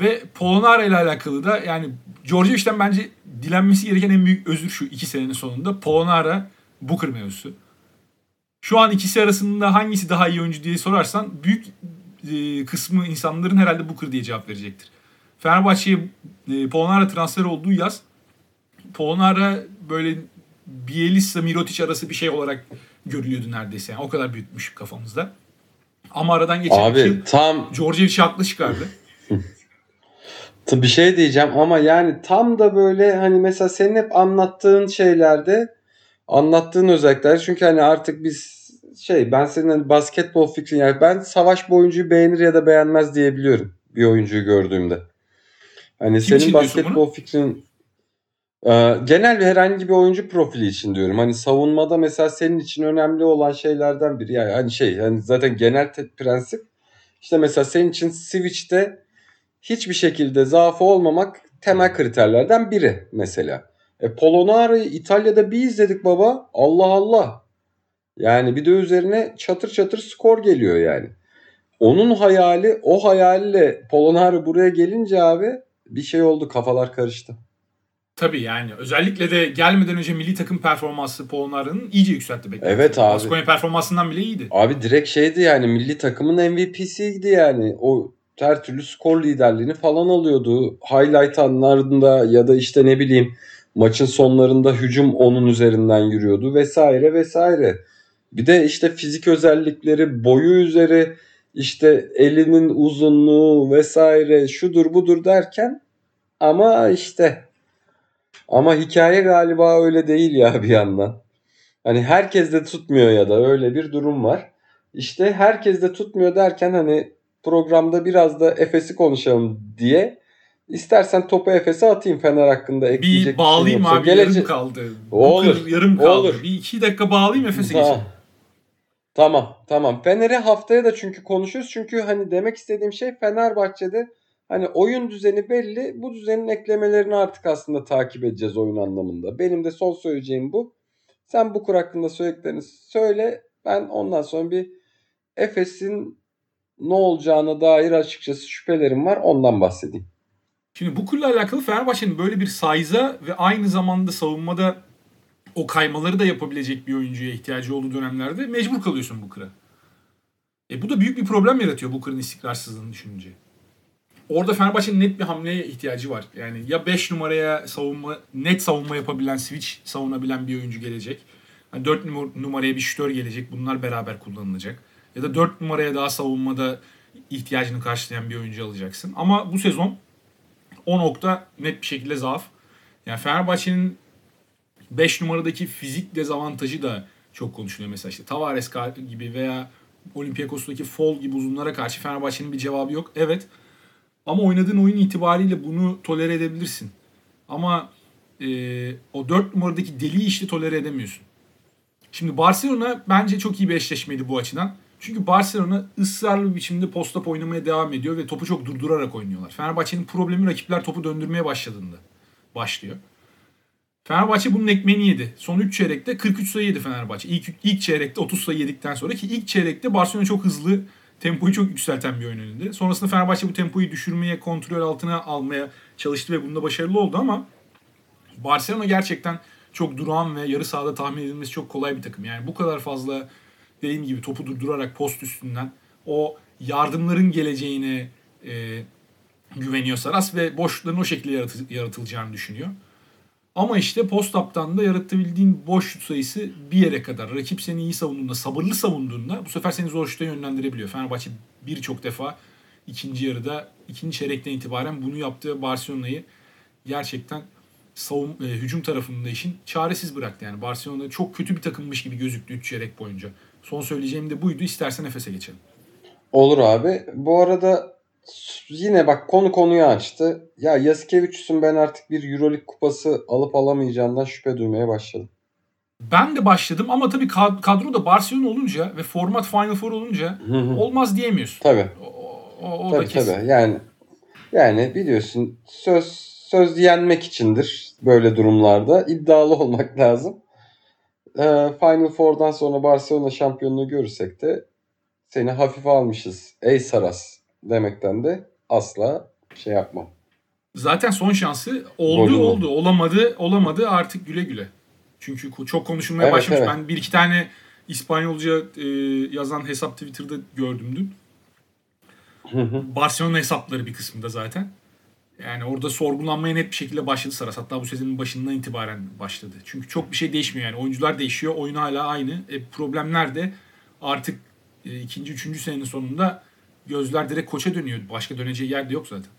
Ve Polonara ile alakalı da yani Djordjevic'den bence dilenmesi gereken en büyük özür şu iki senenin sonunda. Polonara Booker mevzusu. Şu an ikisi arasında hangisi daha iyi oyuncu diye sorarsan büyük e, kısmı insanların herhalde Booker diye cevap verecektir. Fenerbahçe'ye e, Polonara transfer olduğu yaz Polonara böyle Bielitsa Mirotic arası bir şey olarak görülüyordu neredeyse. Yani o kadar büyütmüş kafamızda. Ama aradan geçen Abi, yıl tam Djordjevic haklı çıkardı. [LAUGHS] Bir şey diyeceğim ama yani tam da böyle hani mesela senin hep anlattığın şeylerde anlattığın özellikler çünkü hani artık biz şey ben senin hani basketbol fikrin yani ben Savaş bu oyuncuyu beğenir ya da beğenmez diyebiliyorum bir oyuncuyu gördüğümde. Hani Kim senin basketbol fikrin e, genel bir herhangi bir oyuncu profili için diyorum. Hani savunmada mesela senin için önemli olan şeylerden biri yani hani şey hani zaten genel prensip işte mesela senin için switch'te hiçbir şekilde zaafı olmamak temel kriterlerden biri mesela. E Polonara'yı İtalya'da bir izledik baba. Allah Allah. Yani bir de üzerine çatır çatır skor geliyor yani. Onun hayali o hayalle Polonara buraya gelince abi bir şey oldu kafalar karıştı. Tabii yani özellikle de gelmeden önce milli takım performansı Polonara'nın iyice yükseltti beklenti. Evet abi. Baskonya performansından bile iyiydi. Abi direkt şeydi yani milli takımın MVP'siydi yani. O her türlü skor liderliğini falan alıyordu. Highlight anlarında ya da işte ne bileyim maçın sonlarında hücum onun üzerinden yürüyordu vesaire vesaire. Bir de işte fizik özellikleri, boyu üzeri, işte elinin uzunluğu vesaire şudur budur derken ama işte ama hikaye galiba öyle değil ya bir yandan. Hani herkes de tutmuyor ya da öyle bir durum var. İşte herkes de tutmuyor derken hani programda biraz da Efes'i konuşalım diye istersen topu Efes'e atayım Fener hakkında ekleyecek Bir bağlayayım şeyin abi yoksa. yarım Gelece- kaldı. Olur, yarım kaldı. olur. Bir iki dakika bağlayayım Efes'e geçelim. Tamam tamam. Fener'i haftaya da çünkü konuşuruz. Çünkü hani demek istediğim şey Fenerbahçe'de hani oyun düzeni belli. Bu düzenin eklemelerini artık aslında takip edeceğiz oyun anlamında. Benim de son söyleyeceğim bu. Sen bu kur hakkında söylediklerini söyle. Ben ondan sonra bir Efes'in ne olacağına dair açıkçası şüphelerim var. Ondan bahsedeyim. Şimdi Booker'la alakalı Fenerbahçe'nin böyle bir size'a ve aynı zamanda savunmada o kaymaları da yapabilecek bir oyuncuya ihtiyacı olduğu dönemlerde mecbur kalıyorsun Booker'a. E bu da büyük bir problem yaratıyor Booker'ın istikrarsızlığını düşününce. Orada Fenerbahçe'nin net bir hamleye ihtiyacı var. Yani ya 5 numaraya savunma net savunma yapabilen, switch savunabilen bir oyuncu gelecek. Yani 4 numaraya bir şütör gelecek. Bunlar beraber kullanılacak. Ya da 4 numaraya daha savunmada ihtiyacını karşılayan bir oyuncu alacaksın. Ama bu sezon o nokta net bir şekilde zaaf. Yani Fenerbahçe'nin 5 numaradaki fizik dezavantajı da çok konuşuluyor mesela işte Tavares gibi veya Olympiakos'taki Fall gibi uzunlara karşı Fenerbahçe'nin bir cevabı yok. Evet. Ama oynadığın oyun itibariyle bunu tolere edebilirsin. Ama e, o 4 numaradaki deli işi tolere edemiyorsun. Şimdi Barcelona bence çok iyi bir eşleşmeydi bu açıdan. Çünkü Barcelona ısrarlı bir biçimde post-up oynamaya devam ediyor ve topu çok durdurarak oynuyorlar. Fenerbahçe'nin problemi rakipler topu döndürmeye başladığında başlıyor. Fenerbahçe bunun ekmeğini yedi. Son 3 çeyrekte 43 sayı yedi Fenerbahçe. İlk, ilk çeyrekte 30 sayı yedikten sonra ki ilk çeyrekte Barcelona çok hızlı tempoyu çok yükselten bir oyun önünde. Sonrasında Fenerbahçe bu tempoyu düşürmeye, kontrol altına almaya çalıştı ve bunda başarılı oldu ama Barcelona gerçekten çok durağan ve yarı sahada tahmin edilmesi çok kolay bir takım. Yani bu kadar fazla dediğim gibi topu durdurarak post üstünden o yardımların geleceğine e, güveniyor Saras ve boşlukların o şekilde yaratı- yaratılacağını düşünüyor. Ama işte post-up'tan da yaratabildiğin boş sayısı bir yere kadar. Rakip seni iyi savunduğunda, sabırlı savunduğunda bu sefer seni zor şuta yönlendirebiliyor. Fenerbahçe birçok defa ikinci yarıda, ikinci çeyrekten itibaren bunu yaptığı Barcelona'yı gerçekten savun, e, hücum tarafında işin çaresiz bıraktı. Yani Barcelona çok kötü bir takımmış gibi gözüktü 3 çeyrek boyunca. Son söyleyeceğim de buydu. İstersen Efes'e geçelim. Olur abi. Bu arada yine bak konu konuyu açtı. Ya Yasikevicius'un ben artık bir Euroleague kupası alıp alamayacağından şüphe duymaya başladım. Ben de başladım ama tabii kad- kadro da Barcelona olunca ve format Final Four olunca Hı hı. olmaz diyemiyorsun. Tabii. O, o, o da Tabii kesin. tabii. Yani yani biliyorsun söz söz yenmek içindir böyle durumlarda. iddialı olmak lazım. Ee, Final Four'dan sonra Barcelona şampiyonluğu görürsek de seni hafife almışız. Ey Saras demekten de asla şey yapmam. Zaten son şansı oldu Golü oldu. Olamadı olamadı artık güle güle. Çünkü çok konuşulmaya Evet, başlamış. evet. Ben bir iki tane İspanyolca e, yazan hesap Twitter'da gördüm dün. Hı hı. Barcelona hesapları bir kısmında zaten. Yani orada sorgulanmaya net bir şekilde başladı Saras. Hatta bu sezonun başından itibaren başladı. Çünkü çok bir şey değişmiyor yani. Oyuncular değişiyor. Oyun hala aynı. E, problemler de artık e, ikinci, üçüncü senenin sonunda gözler direkt koça dönüyor. Başka döneceği yer de yok zaten.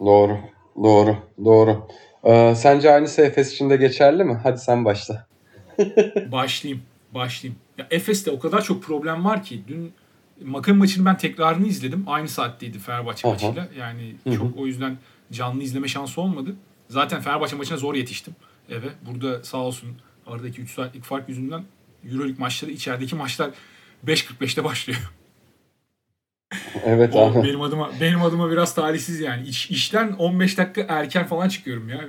Doğru. Doğru. Doğru. Ee, sence aynısı Efes için de geçerli mi? Hadi sen başla. [LAUGHS] Başlayayım. Başlayayım. Ya Efes'te o kadar çok problem var ki dün Maccabi maçını ben tekrarını izledim. Aynı saatteydi Fenerbahçe Aha. maçıyla. Yani Hı hı. çok o yüzden canlı izleme şansı olmadı. Zaten Fenerbahçe maçına zor yetiştim eve. Burada sağ olsun aradaki 3 saatlik fark yüzünden Euroleague maçları içerideki maçlar 5.45'te başlıyor. Evet abi. benim adıma benim adıma biraz talihsiz yani. İş, işten 15 dakika erken falan çıkıyorum ya.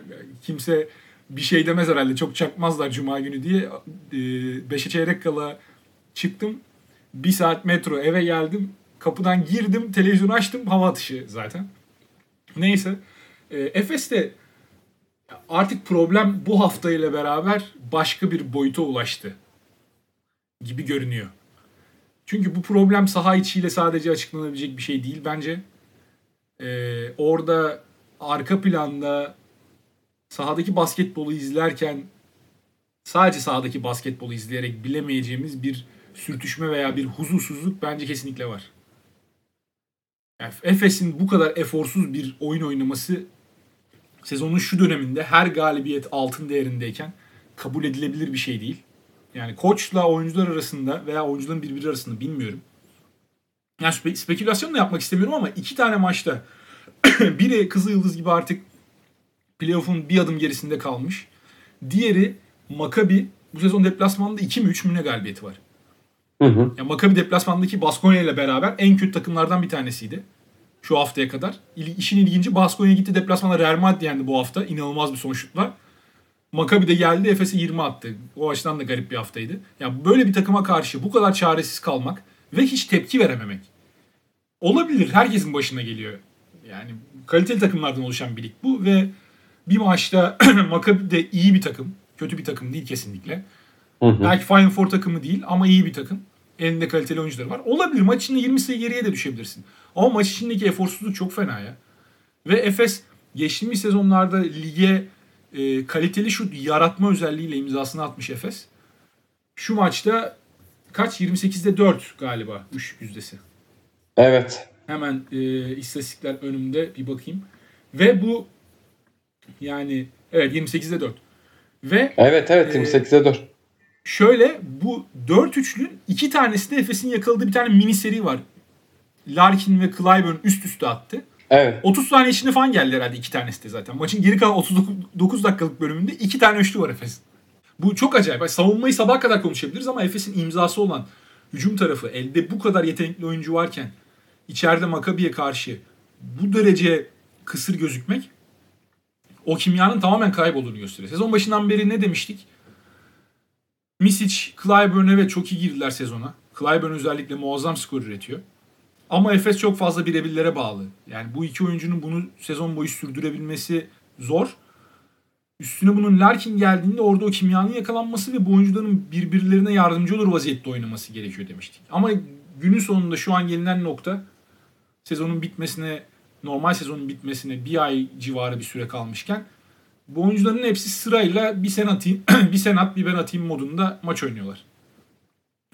Kimse bir şey demez herhalde. Çok çakmazlar cuma günü diye. 5'e çeyrek kala çıktım. Bir saat metro eve geldim. Kapıdan girdim. Televizyonu açtım. Hava atışı zaten. Neyse. E, Efes'te artık problem bu haftayla beraber başka bir boyuta ulaştı gibi görünüyor. Çünkü bu problem saha içiyle sadece açıklanabilecek bir şey değil bence. Ee, orada arka planda sahadaki basketbolu izlerken sadece sahadaki basketbolu izleyerek bilemeyeceğimiz bir sürtüşme veya bir huzursuzluk bence kesinlikle var. Yani Efes'in bu kadar eforsuz bir oyun oynaması sezonun şu döneminde her galibiyet altın değerindeyken kabul edilebilir bir şey değil. Yani koçla oyuncular arasında veya oyuncuların birbiri arasında bilmiyorum. Yani spe- spekülasyon da yapmak istemiyorum ama iki tane maçta [CLEARS THROAT] biri Kızıl Yıldız gibi artık playoff'un bir adım gerisinde kalmış. Diğeri Maccabi bu sezon deplasmanda 2 mi 3 mü ne galibiyeti var. Hı hı. Yani Maccabi deplasmandaki Baskonya ile beraber en kötü takımlardan bir tanesiydi. Şu haftaya kadar. İl- İşin ilginci Baskonya gitti deplasmanda Real Madrid yendi bu hafta. İnanılmaz bir sonuçla. Maccabi de geldi Efes'e 20 attı. O açıdan da garip bir haftaydı. Yani böyle bir takıma karşı bu kadar çaresiz kalmak ve hiç tepki verememek. Olabilir. Herkesin başına geliyor. Yani kaliteli takımlardan oluşan bir lig bu ve bir maçta [CLEARS THROAT] Maccabi de iyi bir takım. Kötü bir takım değil kesinlikle. Hı hı. Belki Final Four takımı değil ama iyi bir takım. Elinde kaliteli oyuncuları var. Olabilir. Maç içinde 20 sayı geriye de düşebilirsin. Ama maç içindeki eforsuzluk çok fena ya. Ve Efes geçtiğimiz sezonlarda lige e, kaliteli şut yaratma özelliğiyle imzasını atmış Efes. Şu maçta kaç? 28'de 4 galiba üçlük yüzdesi. Evet. Hemen e, istatistikler önümde bir bakayım. Ve bu yani evet 28'de 4. Ve Evet evet Ee, 28'e 4. şöyle bu 4 üçlün iki tanesi de Efes'in yakaladığı bir tane mini seri var. Larkin ve Clyburn üst üste attı. Evet. 30 saniye içinde falan geldi herhalde iki tanesi de zaten. Maçın geri kalan 39 dakikalık bölümünde iki tane üçlü var Efes'in. Bu çok acayip. Yani savunmayı sabaha kadar konuşabiliriz ama Efes'in imzası olan hücum tarafı elde bu kadar yetenekli oyuncu varken içeride Makabi'ye karşı bu derece kısır gözükmek o kimyanın tamamen kaybolduğunu gösteriyor. Sezon başından beri ne demiştik? Misic, Clyburn evet çok iyi girdiler sezona. Clyburn özellikle muazzam skor üretiyor. Ama Efes çok fazla birebirlere bağlı. Yani bu iki oyuncunun bunu sezon boyu sürdürebilmesi zor. Üstüne bunun Larkin geldiğinde orada o kimyanın yakalanması ve bu oyuncuların birbirlerine yardımcı olur vaziyette oynaması gerekiyor demiştik. Ama günün sonunda şu an gelinen nokta sezonun bitmesine, normal sezonun bitmesine bir ay civarı bir süre kalmışken bu oyuncuların hepsi sırayla bir sen atayım, [CLEARS THROAT] bir sen at, bir ben atayım modunda maç oynuyorlar.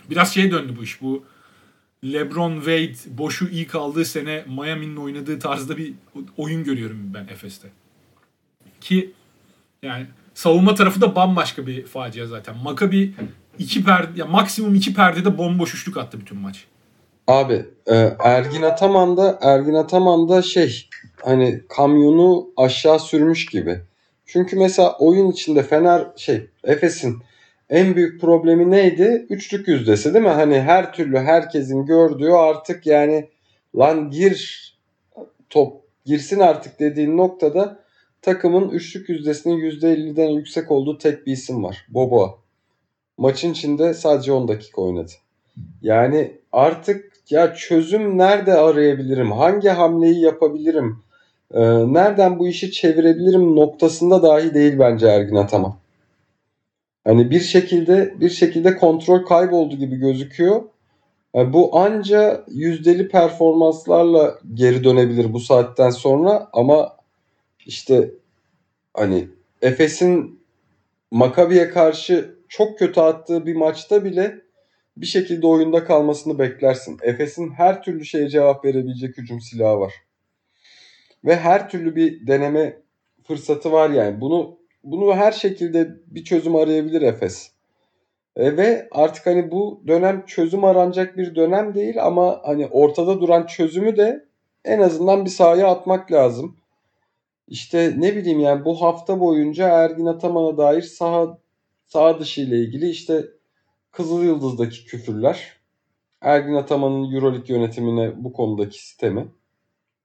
Biraz şeye döndü bu iş. Bu LeBron Wade boşu iyi kaldığı sene Miami'nin oynadığı tarzda bir oyun görüyorum ben Efes'te. Ki yani savunma tarafı da bambaşka bir facia zaten. Maccabi iki perde, ya maksimum iki perdede bomboş üçlük attı bütün maç. Abi e, Ergin Ataman da Ergin Ataman da şey hani kamyonu aşağı sürmüş gibi. Çünkü mesela oyun içinde Fener şey Efes'in en büyük problemi neydi? Üçlük yüzdesi değil mi? Hani her türlü herkesin gördüğü artık yani lan gir top girsin artık dediğin noktada takımın üçlük yüzdesinin %50'den yüksek olduğu tek bir isim var. Boboa. Maçın içinde sadece 10 dakika oynadı. Yani artık ya çözüm nerede arayabilirim? Hangi hamleyi yapabilirim? Ee, nereden bu işi çevirebilirim noktasında dahi değil bence Ergin Ataman. Hani bir şekilde bir şekilde kontrol kayboldu gibi gözüküyor. Yani bu anca yüzdeli performanslarla geri dönebilir bu saatten sonra ama işte hani Efes'in Makabi'ye karşı çok kötü attığı bir maçta bile bir şekilde oyunda kalmasını beklersin. Efes'in her türlü şeye cevap verebilecek hücum silahı var. Ve her türlü bir deneme fırsatı var yani. Bunu bunu her şekilde bir çözüm arayabilir Efes. E, ve artık hani bu dönem çözüm aranacak bir dönem değil ama hani ortada duran çözümü de en azından bir sahaya atmak lazım. İşte ne bileyim yani bu hafta boyunca Ergin Ataman'a dair saha saha dışı ile ilgili işte Kızıl Yıldız'daki küfürler, Ergin Ataman'ın Euroleague yönetimine bu konudaki sistemi.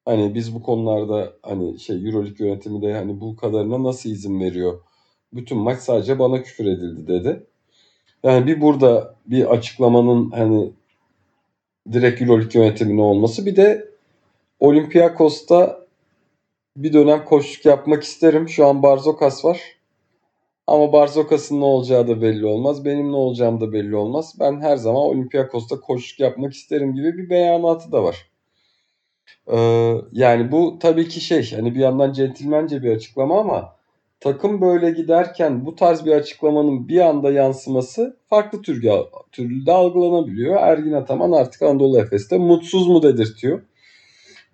Hani biz bu konularda hani şey Euroleague yönetimi de hani bu kadarına nasıl izin veriyor? Bütün maç sadece bana küfür edildi dedi. Yani bir burada bir açıklamanın hani direkt Euroleague yönetimine olması bir de Olympiakos'ta bir dönem koşuk yapmak isterim. Şu an Barzokas var. Ama Barzokas'ın ne olacağı da belli olmaz. Benim ne olacağım da belli olmaz. Ben her zaman Olympiakos'ta koşuk yapmak isterim gibi bir beyanatı da var. Ee, yani bu tabii ki şey hani bir yandan centilmence bir açıklama ama takım böyle giderken bu tarz bir açıklamanın bir anda yansıması farklı türlü, türlü de algılanabiliyor. Ergin Ataman artık Anadolu Efes'te mutsuz mu dedirtiyor.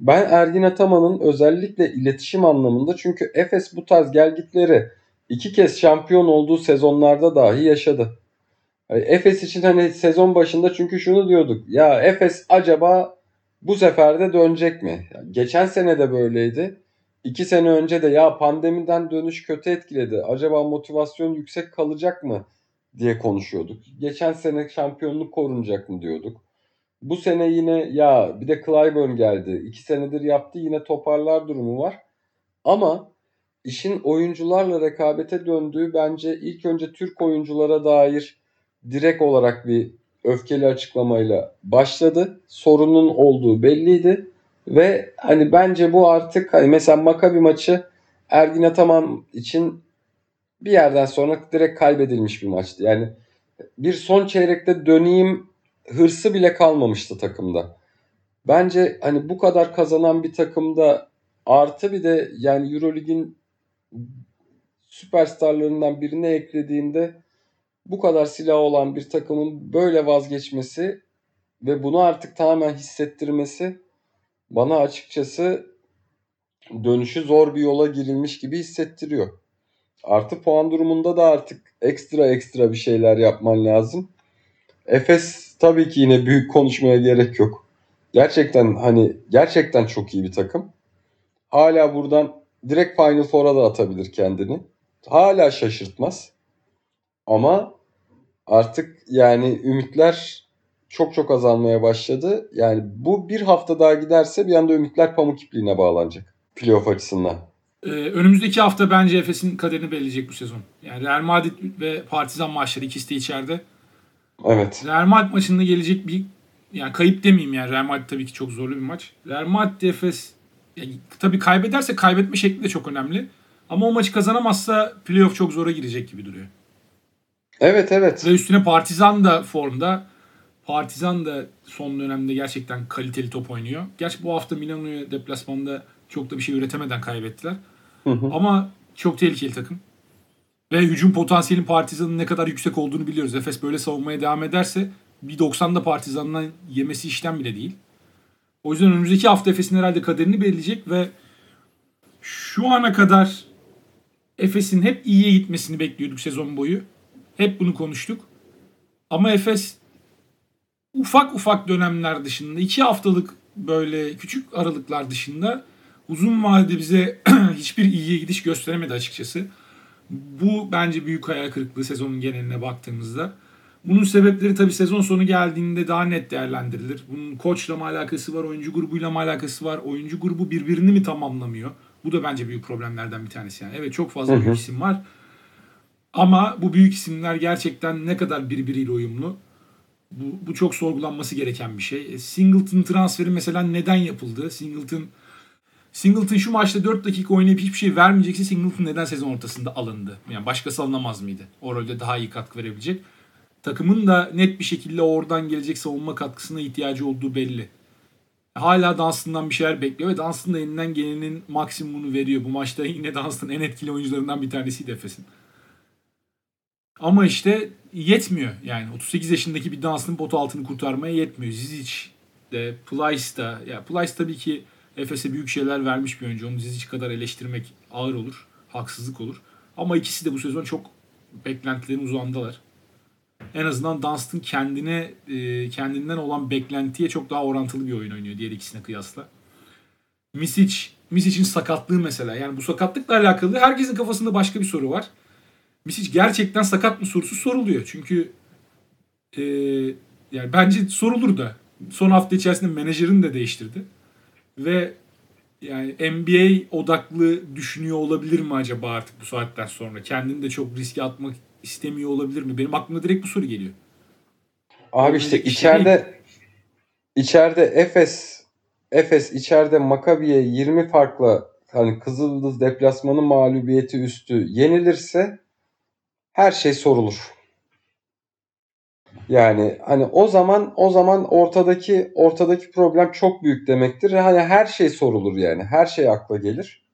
Ben Ergin Ataman'ın özellikle iletişim anlamında çünkü Efes bu tarz gelgitleri iki kez şampiyon olduğu sezonlarda dahi yaşadı. Yani Efes için hani sezon başında çünkü şunu diyorduk. Ya Efes acaba bu sefer de dönecek mi? Geçen sene de böyleydi. İki sene önce de ya pandemiden dönüş kötü etkiledi. Acaba motivasyon yüksek kalacak mı diye konuşuyorduk. Geçen sene şampiyonluk korunacak mı diyorduk. Bu sene yine ya bir de Clyburn geldi. İki senedir yaptı yine toparlar durumu var. Ama işin oyuncularla rekabete döndüğü bence ilk önce Türk oyunculara dair direkt olarak bir öfkeli açıklamayla başladı. Sorunun olduğu belliydi. Ve hani bence bu artık hani mesela Makabi maçı Ergin Ataman için bir yerden sonra direkt kaybedilmiş bir maçtı. Yani bir son çeyrekte döneyim hırsı bile kalmamıştı takımda. Bence hani bu kadar kazanan bir takımda artı bir de yani Eurolig'in süperstarlarından birini eklediğinde bu kadar silah olan bir takımın böyle vazgeçmesi ve bunu artık tamamen hissettirmesi bana açıkçası dönüşü zor bir yola girilmiş gibi hissettiriyor. Artı puan durumunda da artık ekstra ekstra bir şeyler yapman lazım. Efes tabii ki yine büyük konuşmaya gerek yok. Gerçekten hani gerçekten çok iyi bir takım. Hala buradan direkt Final Four'a da atabilir kendini. Hala şaşırtmaz. Ama artık yani ümitler çok çok azalmaya başladı. Yani bu bir hafta daha giderse bir anda ümitler pamuk ipliğine bağlanacak. Playoff açısından. Ee, önümüzdeki hafta bence Efes'in kaderini belirleyecek bu sezon. Yani Real Madrid ve Partizan maçları ikisi de içeride. Evet. Real Madrid maçında gelecek bir yani kayıp demeyeyim yani Real Madrid tabii ki çok zorlu bir maç. Real Madrid Efes yani tabii kaybederse kaybetme şekli de çok önemli. Ama o maçı kazanamazsa playoff çok zora girecek gibi duruyor. Evet evet. Ve üstüne Partizan da formda. Partizan da son dönemde gerçekten kaliteli top oynuyor. Gerçi bu hafta Milano'ya deplasmanda çok da bir şey üretemeden kaybettiler. Hı hı. Ama çok tehlikeli takım. Ve hücum potansiyelin Partizan'ın ne kadar yüksek olduğunu biliyoruz. Efes böyle savunmaya devam ederse bir 90'da Partizan'dan yemesi işten bile değil. O yüzden önümüzdeki hafta Efes'in herhalde kaderini belirleyecek ve şu ana kadar Efes'in hep iyiye gitmesini bekliyorduk sezon boyu. Hep bunu konuştuk. Ama Efes ufak ufak dönemler dışında iki haftalık böyle küçük aralıklar dışında uzun vadede bize [CLEARS THROAT] hiçbir iyiye gidiş gösteremedi açıkçası. Bu bence büyük hayal kırıklığı sezonun geneline baktığımızda. Bunun sebepleri tabii sezon sonu geldiğinde daha net değerlendirilir. Bunun koçla mı alakası var, oyuncu grubuyla mı alakası var, oyuncu grubu birbirini mi tamamlamıyor? Bu da bence büyük problemlerden bir tanesi yani. Evet çok fazla büyük isim var. Ama bu büyük isimler gerçekten ne kadar birbiriyle uyumlu? Bu, bu çok sorgulanması gereken bir şey. E, Singleton transferi mesela neden yapıldı? Singleton Singleton şu maçta 4 dakika oynayıp hiçbir şey vermeyecekse Singleton neden sezon ortasında alındı? Yani başkası alınamaz mıydı? O rolde daha iyi katkı verebilecek. Takımın da net bir şekilde oradan gelecek savunma katkısına ihtiyacı olduğu belli. Hala Dunstan'dan bir şeyler bekliyor ve Dunstan da elinden gelenin maksimumunu veriyor. Bu maçta yine Dunstan en etkili oyuncularından bir tanesiydi Efes'in. Ama işte yetmiyor. Yani 38 yaşındaki bir Dunstan pot altını kurtarmaya yetmiyor. Zizic de, Plyce da. Ya Plyce tabii ki Efes'e büyük şeyler vermiş bir oyuncu. Onu Zizic kadar eleştirmek ağır olur. Haksızlık olur. Ama ikisi de bu sezon çok beklentilerin uzağındalar. en azından Dunstan kendine e, kendinden olan beklentiye çok daha orantılı bir oyun oynuyor diğer ikisine kıyasla. Misic, Misic'in sakatlığı mesela. Yani bu sakatlıkla alakalı herkesin kafasında başka bir soru var. Misic gerçekten sakat mı sorusu soruluyor. Çünkü e, yani bence sorulur da. Son hafta içerisinde menajerini de değiştirdi. Ve yani NBA odaklı düşünüyor olabilir mi acaba artık bu saatten sonra? Kendini de çok riske atmak istemiyor olabilir mi? Benim aklıma direkt bu soru geliyor. Abi işte içeride içeride Efes Efes içeride Makabi'ye 20 farkla hani Kızıldız deplasmanı mağlubiyeti üstü yenilirse her şey sorulur. Yani hani o zaman o zaman ortadaki ortadaki problem çok büyük demektir. Hani her şey sorulur yani. Her şey akla gelir.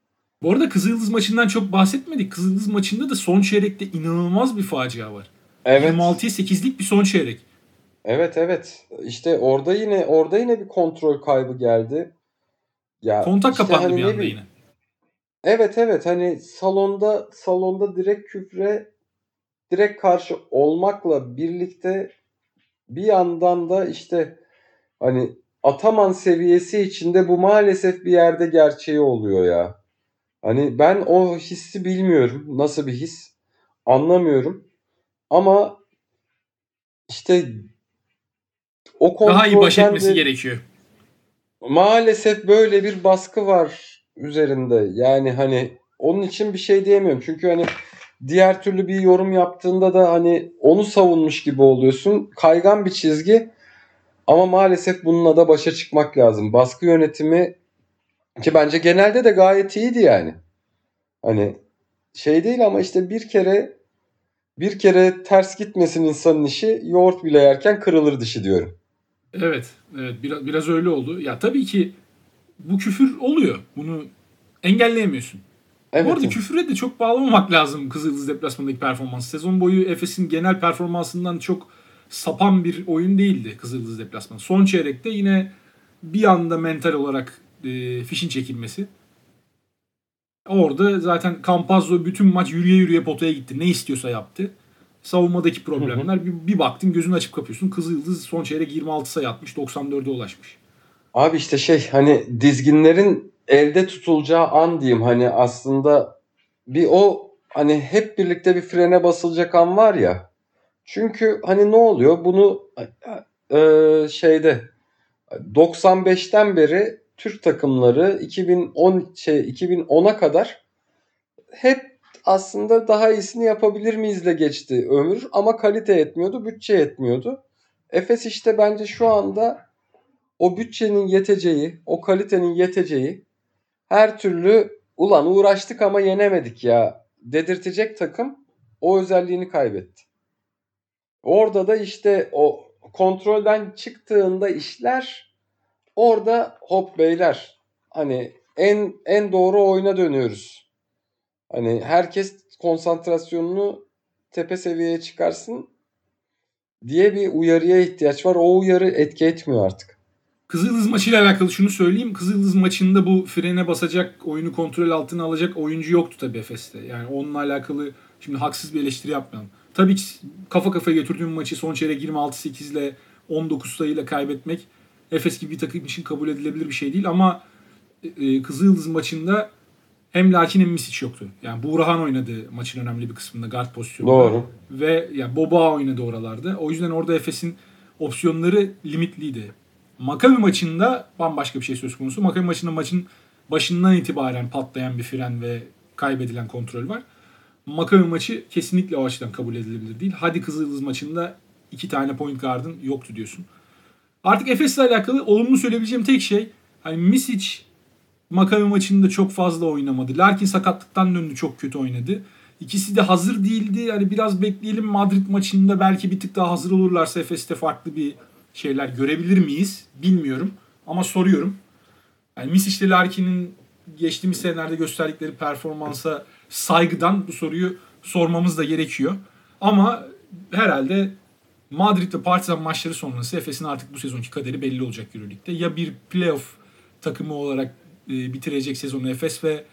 Bu arada Kızıldız maçından çok bahsetmedik. Kızıldız maçında da son çeyrekte inanılmaz bir facia var. Evet. 26'ya 8'lik bir son çeyrek. Evet evet. İşte orada yine orada yine bir kontrol kaybı geldi. Ya kontak işte kapandı hani bir anda yine. Evet evet hani salonda salonda direkt küfre direkt karşı olmakla birlikte bir yandan da işte hani Ataman seviyesi içinde bu maalesef bir yerde gerçeği oluyor ya. Hani ben o hissi bilmiyorum. Nasıl bir his? Anlamıyorum. Ama işte o Daha iyi baş etmesi de, gerekiyor. Maalesef böyle bir baskı var üzerinde. Yani hani onun için bir şey diyemiyorum. Çünkü hani diğer türlü bir yorum yaptığında da hani onu savunmuş gibi oluyorsun. Kaygan bir çizgi ama maalesef bununla da başa çıkmak lazım. Baskı yönetimi ki bence genelde de gayet iyiydi yani. Hani şey değil ama işte bir kere bir kere ters gitmesin insanın işi yoğurt bile yerken kırılır dişi diyorum. Evet, evet biraz, biraz öyle oldu. Ya tabii ki bu küfür oluyor. Bunu engelleyemiyorsun. Evet. Bu arada küfüre de çok bağlamamak lazım Kızıldız deplasmanındaki performans. Sezon boyu Efes'in genel performansından çok sapan bir oyun değildi Kızıldız deplasmanı. Son çeyrekte yine bir anda mental olarak e, fişin çekilmesi. Orada zaten Campazzo bütün maç yürüye yürüye potaya gitti. Ne istiyorsa yaptı. Savunmadaki problemler. Hı hı. Bir, bir baktın gözünü açıp kapıyorsun. Kızıldız son çeyrek 26 sayı atmış. 94'e ulaşmış. Abi işte şey hani dizginlerin elde tutulacağı an diyeyim hani aslında bir o hani hep birlikte bir frene basılacak an var ya. Çünkü hani ne oluyor? Bunu e, şeyde 95'ten beri Türk takımları 2010 şey 2010'a kadar hep aslında daha iyisini yapabilir miyizle geçti ömür ama kalite etmiyordu, bütçe etmiyordu. Efes işte bence şu anda o bütçenin yeteceği, o kalitenin yeteceği her türlü ulan uğraştık ama yenemedik ya dedirtecek takım o özelliğini kaybetti. Orada da işte o kontrolden çıktığında işler orada hop beyler hani en en doğru oyuna dönüyoruz. Hani herkes konsantrasyonunu tepe seviyeye çıkarsın diye bir uyarıya ihtiyaç var. O uyarı etki etmiyor artık. Kızıldız maçıyla alakalı şunu söyleyeyim. Kızıldız maçında bu frene basacak, oyunu kontrol altına alacak oyuncu yoktu tabii Efes'te. Yani onunla alakalı şimdi haksız bir eleştiri yapmayalım. Tabii ki kafa kafaya götürdüğüm maçı son çeyrek 26-8 ile 19 sayıyla kaybetmek Efes gibi bir takım için kabul edilebilir bir şey değil ama e, Kızıldız maçında hem Lakin hem Misic yoktu. Yani Buğrahan oynadı maçın önemli bir kısmında guard pozisyonunda. Doğru. Ve yani Boba oynadı oralarda. O yüzden orada Efes'in opsiyonları limitliydi. Makabi maçında bambaşka bir şey söz konusu. Makabi maçında maçın başından itibaren patlayan bir fren ve kaybedilen kontrol var. Makabi maçı kesinlikle o açıdan kabul edilebilir değil. Hadi Kızıldız maçında iki tane point guard'ın yoktu diyorsun. Artık Efes'le alakalı olumlu söyleyebileceğim tek şey hani Misic Makabi maçında çok fazla oynamadı. Larkin sakatlıktan döndü çok kötü oynadı. İkisi de hazır değildi. Hani biraz bekleyelim Madrid maçında belki bir tık daha hazır olurlarsa Efes'te farklı bir şeyler görebilir miyiz bilmiyorum ama soruyorum. Yani Misic ile Larkin'in geçtiğimiz senelerde gösterdikleri performansa saygıdan bu soruyu sormamız da gerekiyor. Ama herhalde Madrid ve Partizan maçları sonrası Efes'in artık bu sezonki kaderi belli olacak Euroleague'de. Ya bir playoff takımı olarak e, bitirecek sezonu Efes ve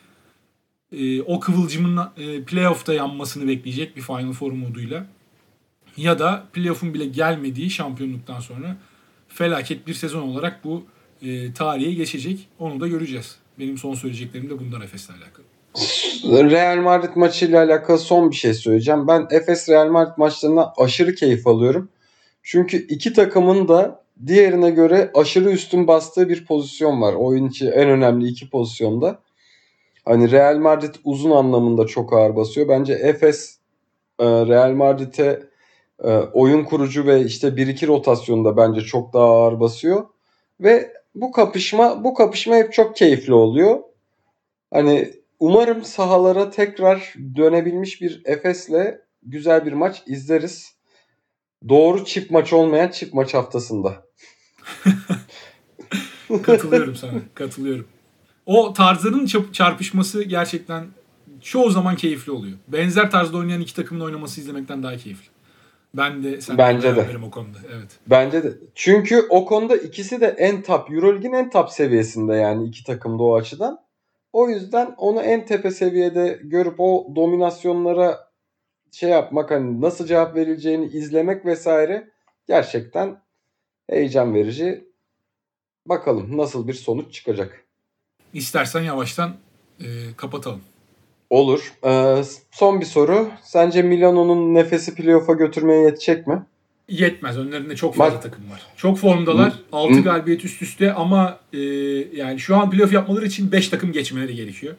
e, o kıvılcımın e, playoff'ta yanmasını bekleyecek bir Final Four moduyla ya da playoff'un bile gelmediği şampiyonluktan sonra felaket bir sezon olarak bu e, tarihe geçecek. Onu da göreceğiz. Benim son söyleyeceklerim de bundan Efes'le alakalı. Real Madrid maçıyla alakalı son bir şey söyleyeceğim. Ben Efes Real Madrid maçlarına aşırı keyif alıyorum. Çünkü iki takımın da diğerine göre aşırı üstün bastığı bir pozisyon var. Oyun içi en önemli iki pozisyonda. Hani Real Madrid uzun anlamında çok ağır basıyor. Bence Efes e, Real Madrid'e e, oyun kurucu ve işte 1-2 rotasyonda bence çok daha ağır basıyor. Ve bu kapışma bu kapışma hep çok keyifli oluyor. Hani umarım sahalara tekrar dönebilmiş bir Efes'le güzel bir maç izleriz. Doğru çift maç olmayan çift maç haftasında. [LAUGHS] Katılıyorum sana. Katılıyorum. O tarzların çarpışması gerçekten çoğu zaman keyifli oluyor. Benzer tarzda oynayan iki takımın oynaması izlemekten daha keyifli. Ben de sen Bence de. o konuda. Evet. Bence de. Çünkü o konuda ikisi de en top, Euroleague'in en top seviyesinde yani iki takım da o açıdan. O yüzden onu en tepe seviyede görüp o dominasyonlara şey yapmak hani nasıl cevap verileceğini izlemek vesaire gerçekten heyecan verici. Bakalım nasıl bir sonuç çıkacak. İstersen yavaştan e, kapatalım. Olur. Ee, son bir soru. Sence Milano'nun nefesi playoff'a götürmeye yetecek mi? Yetmez. Önlerinde çok fazla Bak- takım var. Çok formdalar. Hı. 6 Hı. galibiyet üst üste ama e, yani şu an playoff yapmaları için 5 takım geçmeleri gerekiyor.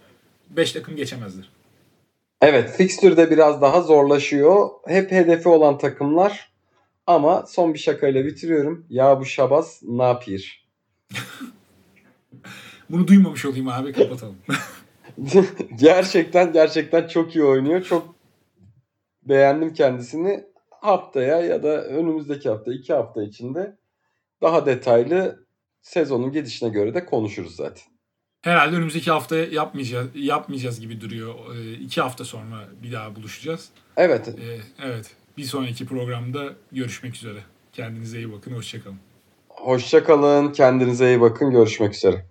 5 takım geçemezler. Evet, fikstürde biraz daha zorlaşıyor. Hep hedefi olan takımlar. Ama son bir şakayla bitiriyorum. Ya bu Şabaz ne yapıyor? [LAUGHS] Bunu duymamış olayım abi kapatalım. [LAUGHS] [LAUGHS] gerçekten gerçekten çok iyi oynuyor. Çok beğendim kendisini. Haftaya ya da önümüzdeki hafta iki hafta içinde daha detaylı sezonun gidişine göre de konuşuruz zaten. Herhalde önümüzdeki hafta yapmayacağız yapmayacağız gibi duruyor. E, iki hafta sonra bir daha buluşacağız. Evet, E, evet. Bir sonraki programda görüşmek üzere. Kendinize iyi bakın. Hoşçakalın. hoşça kalın. Kendinize iyi bakın. Görüşmek üzere.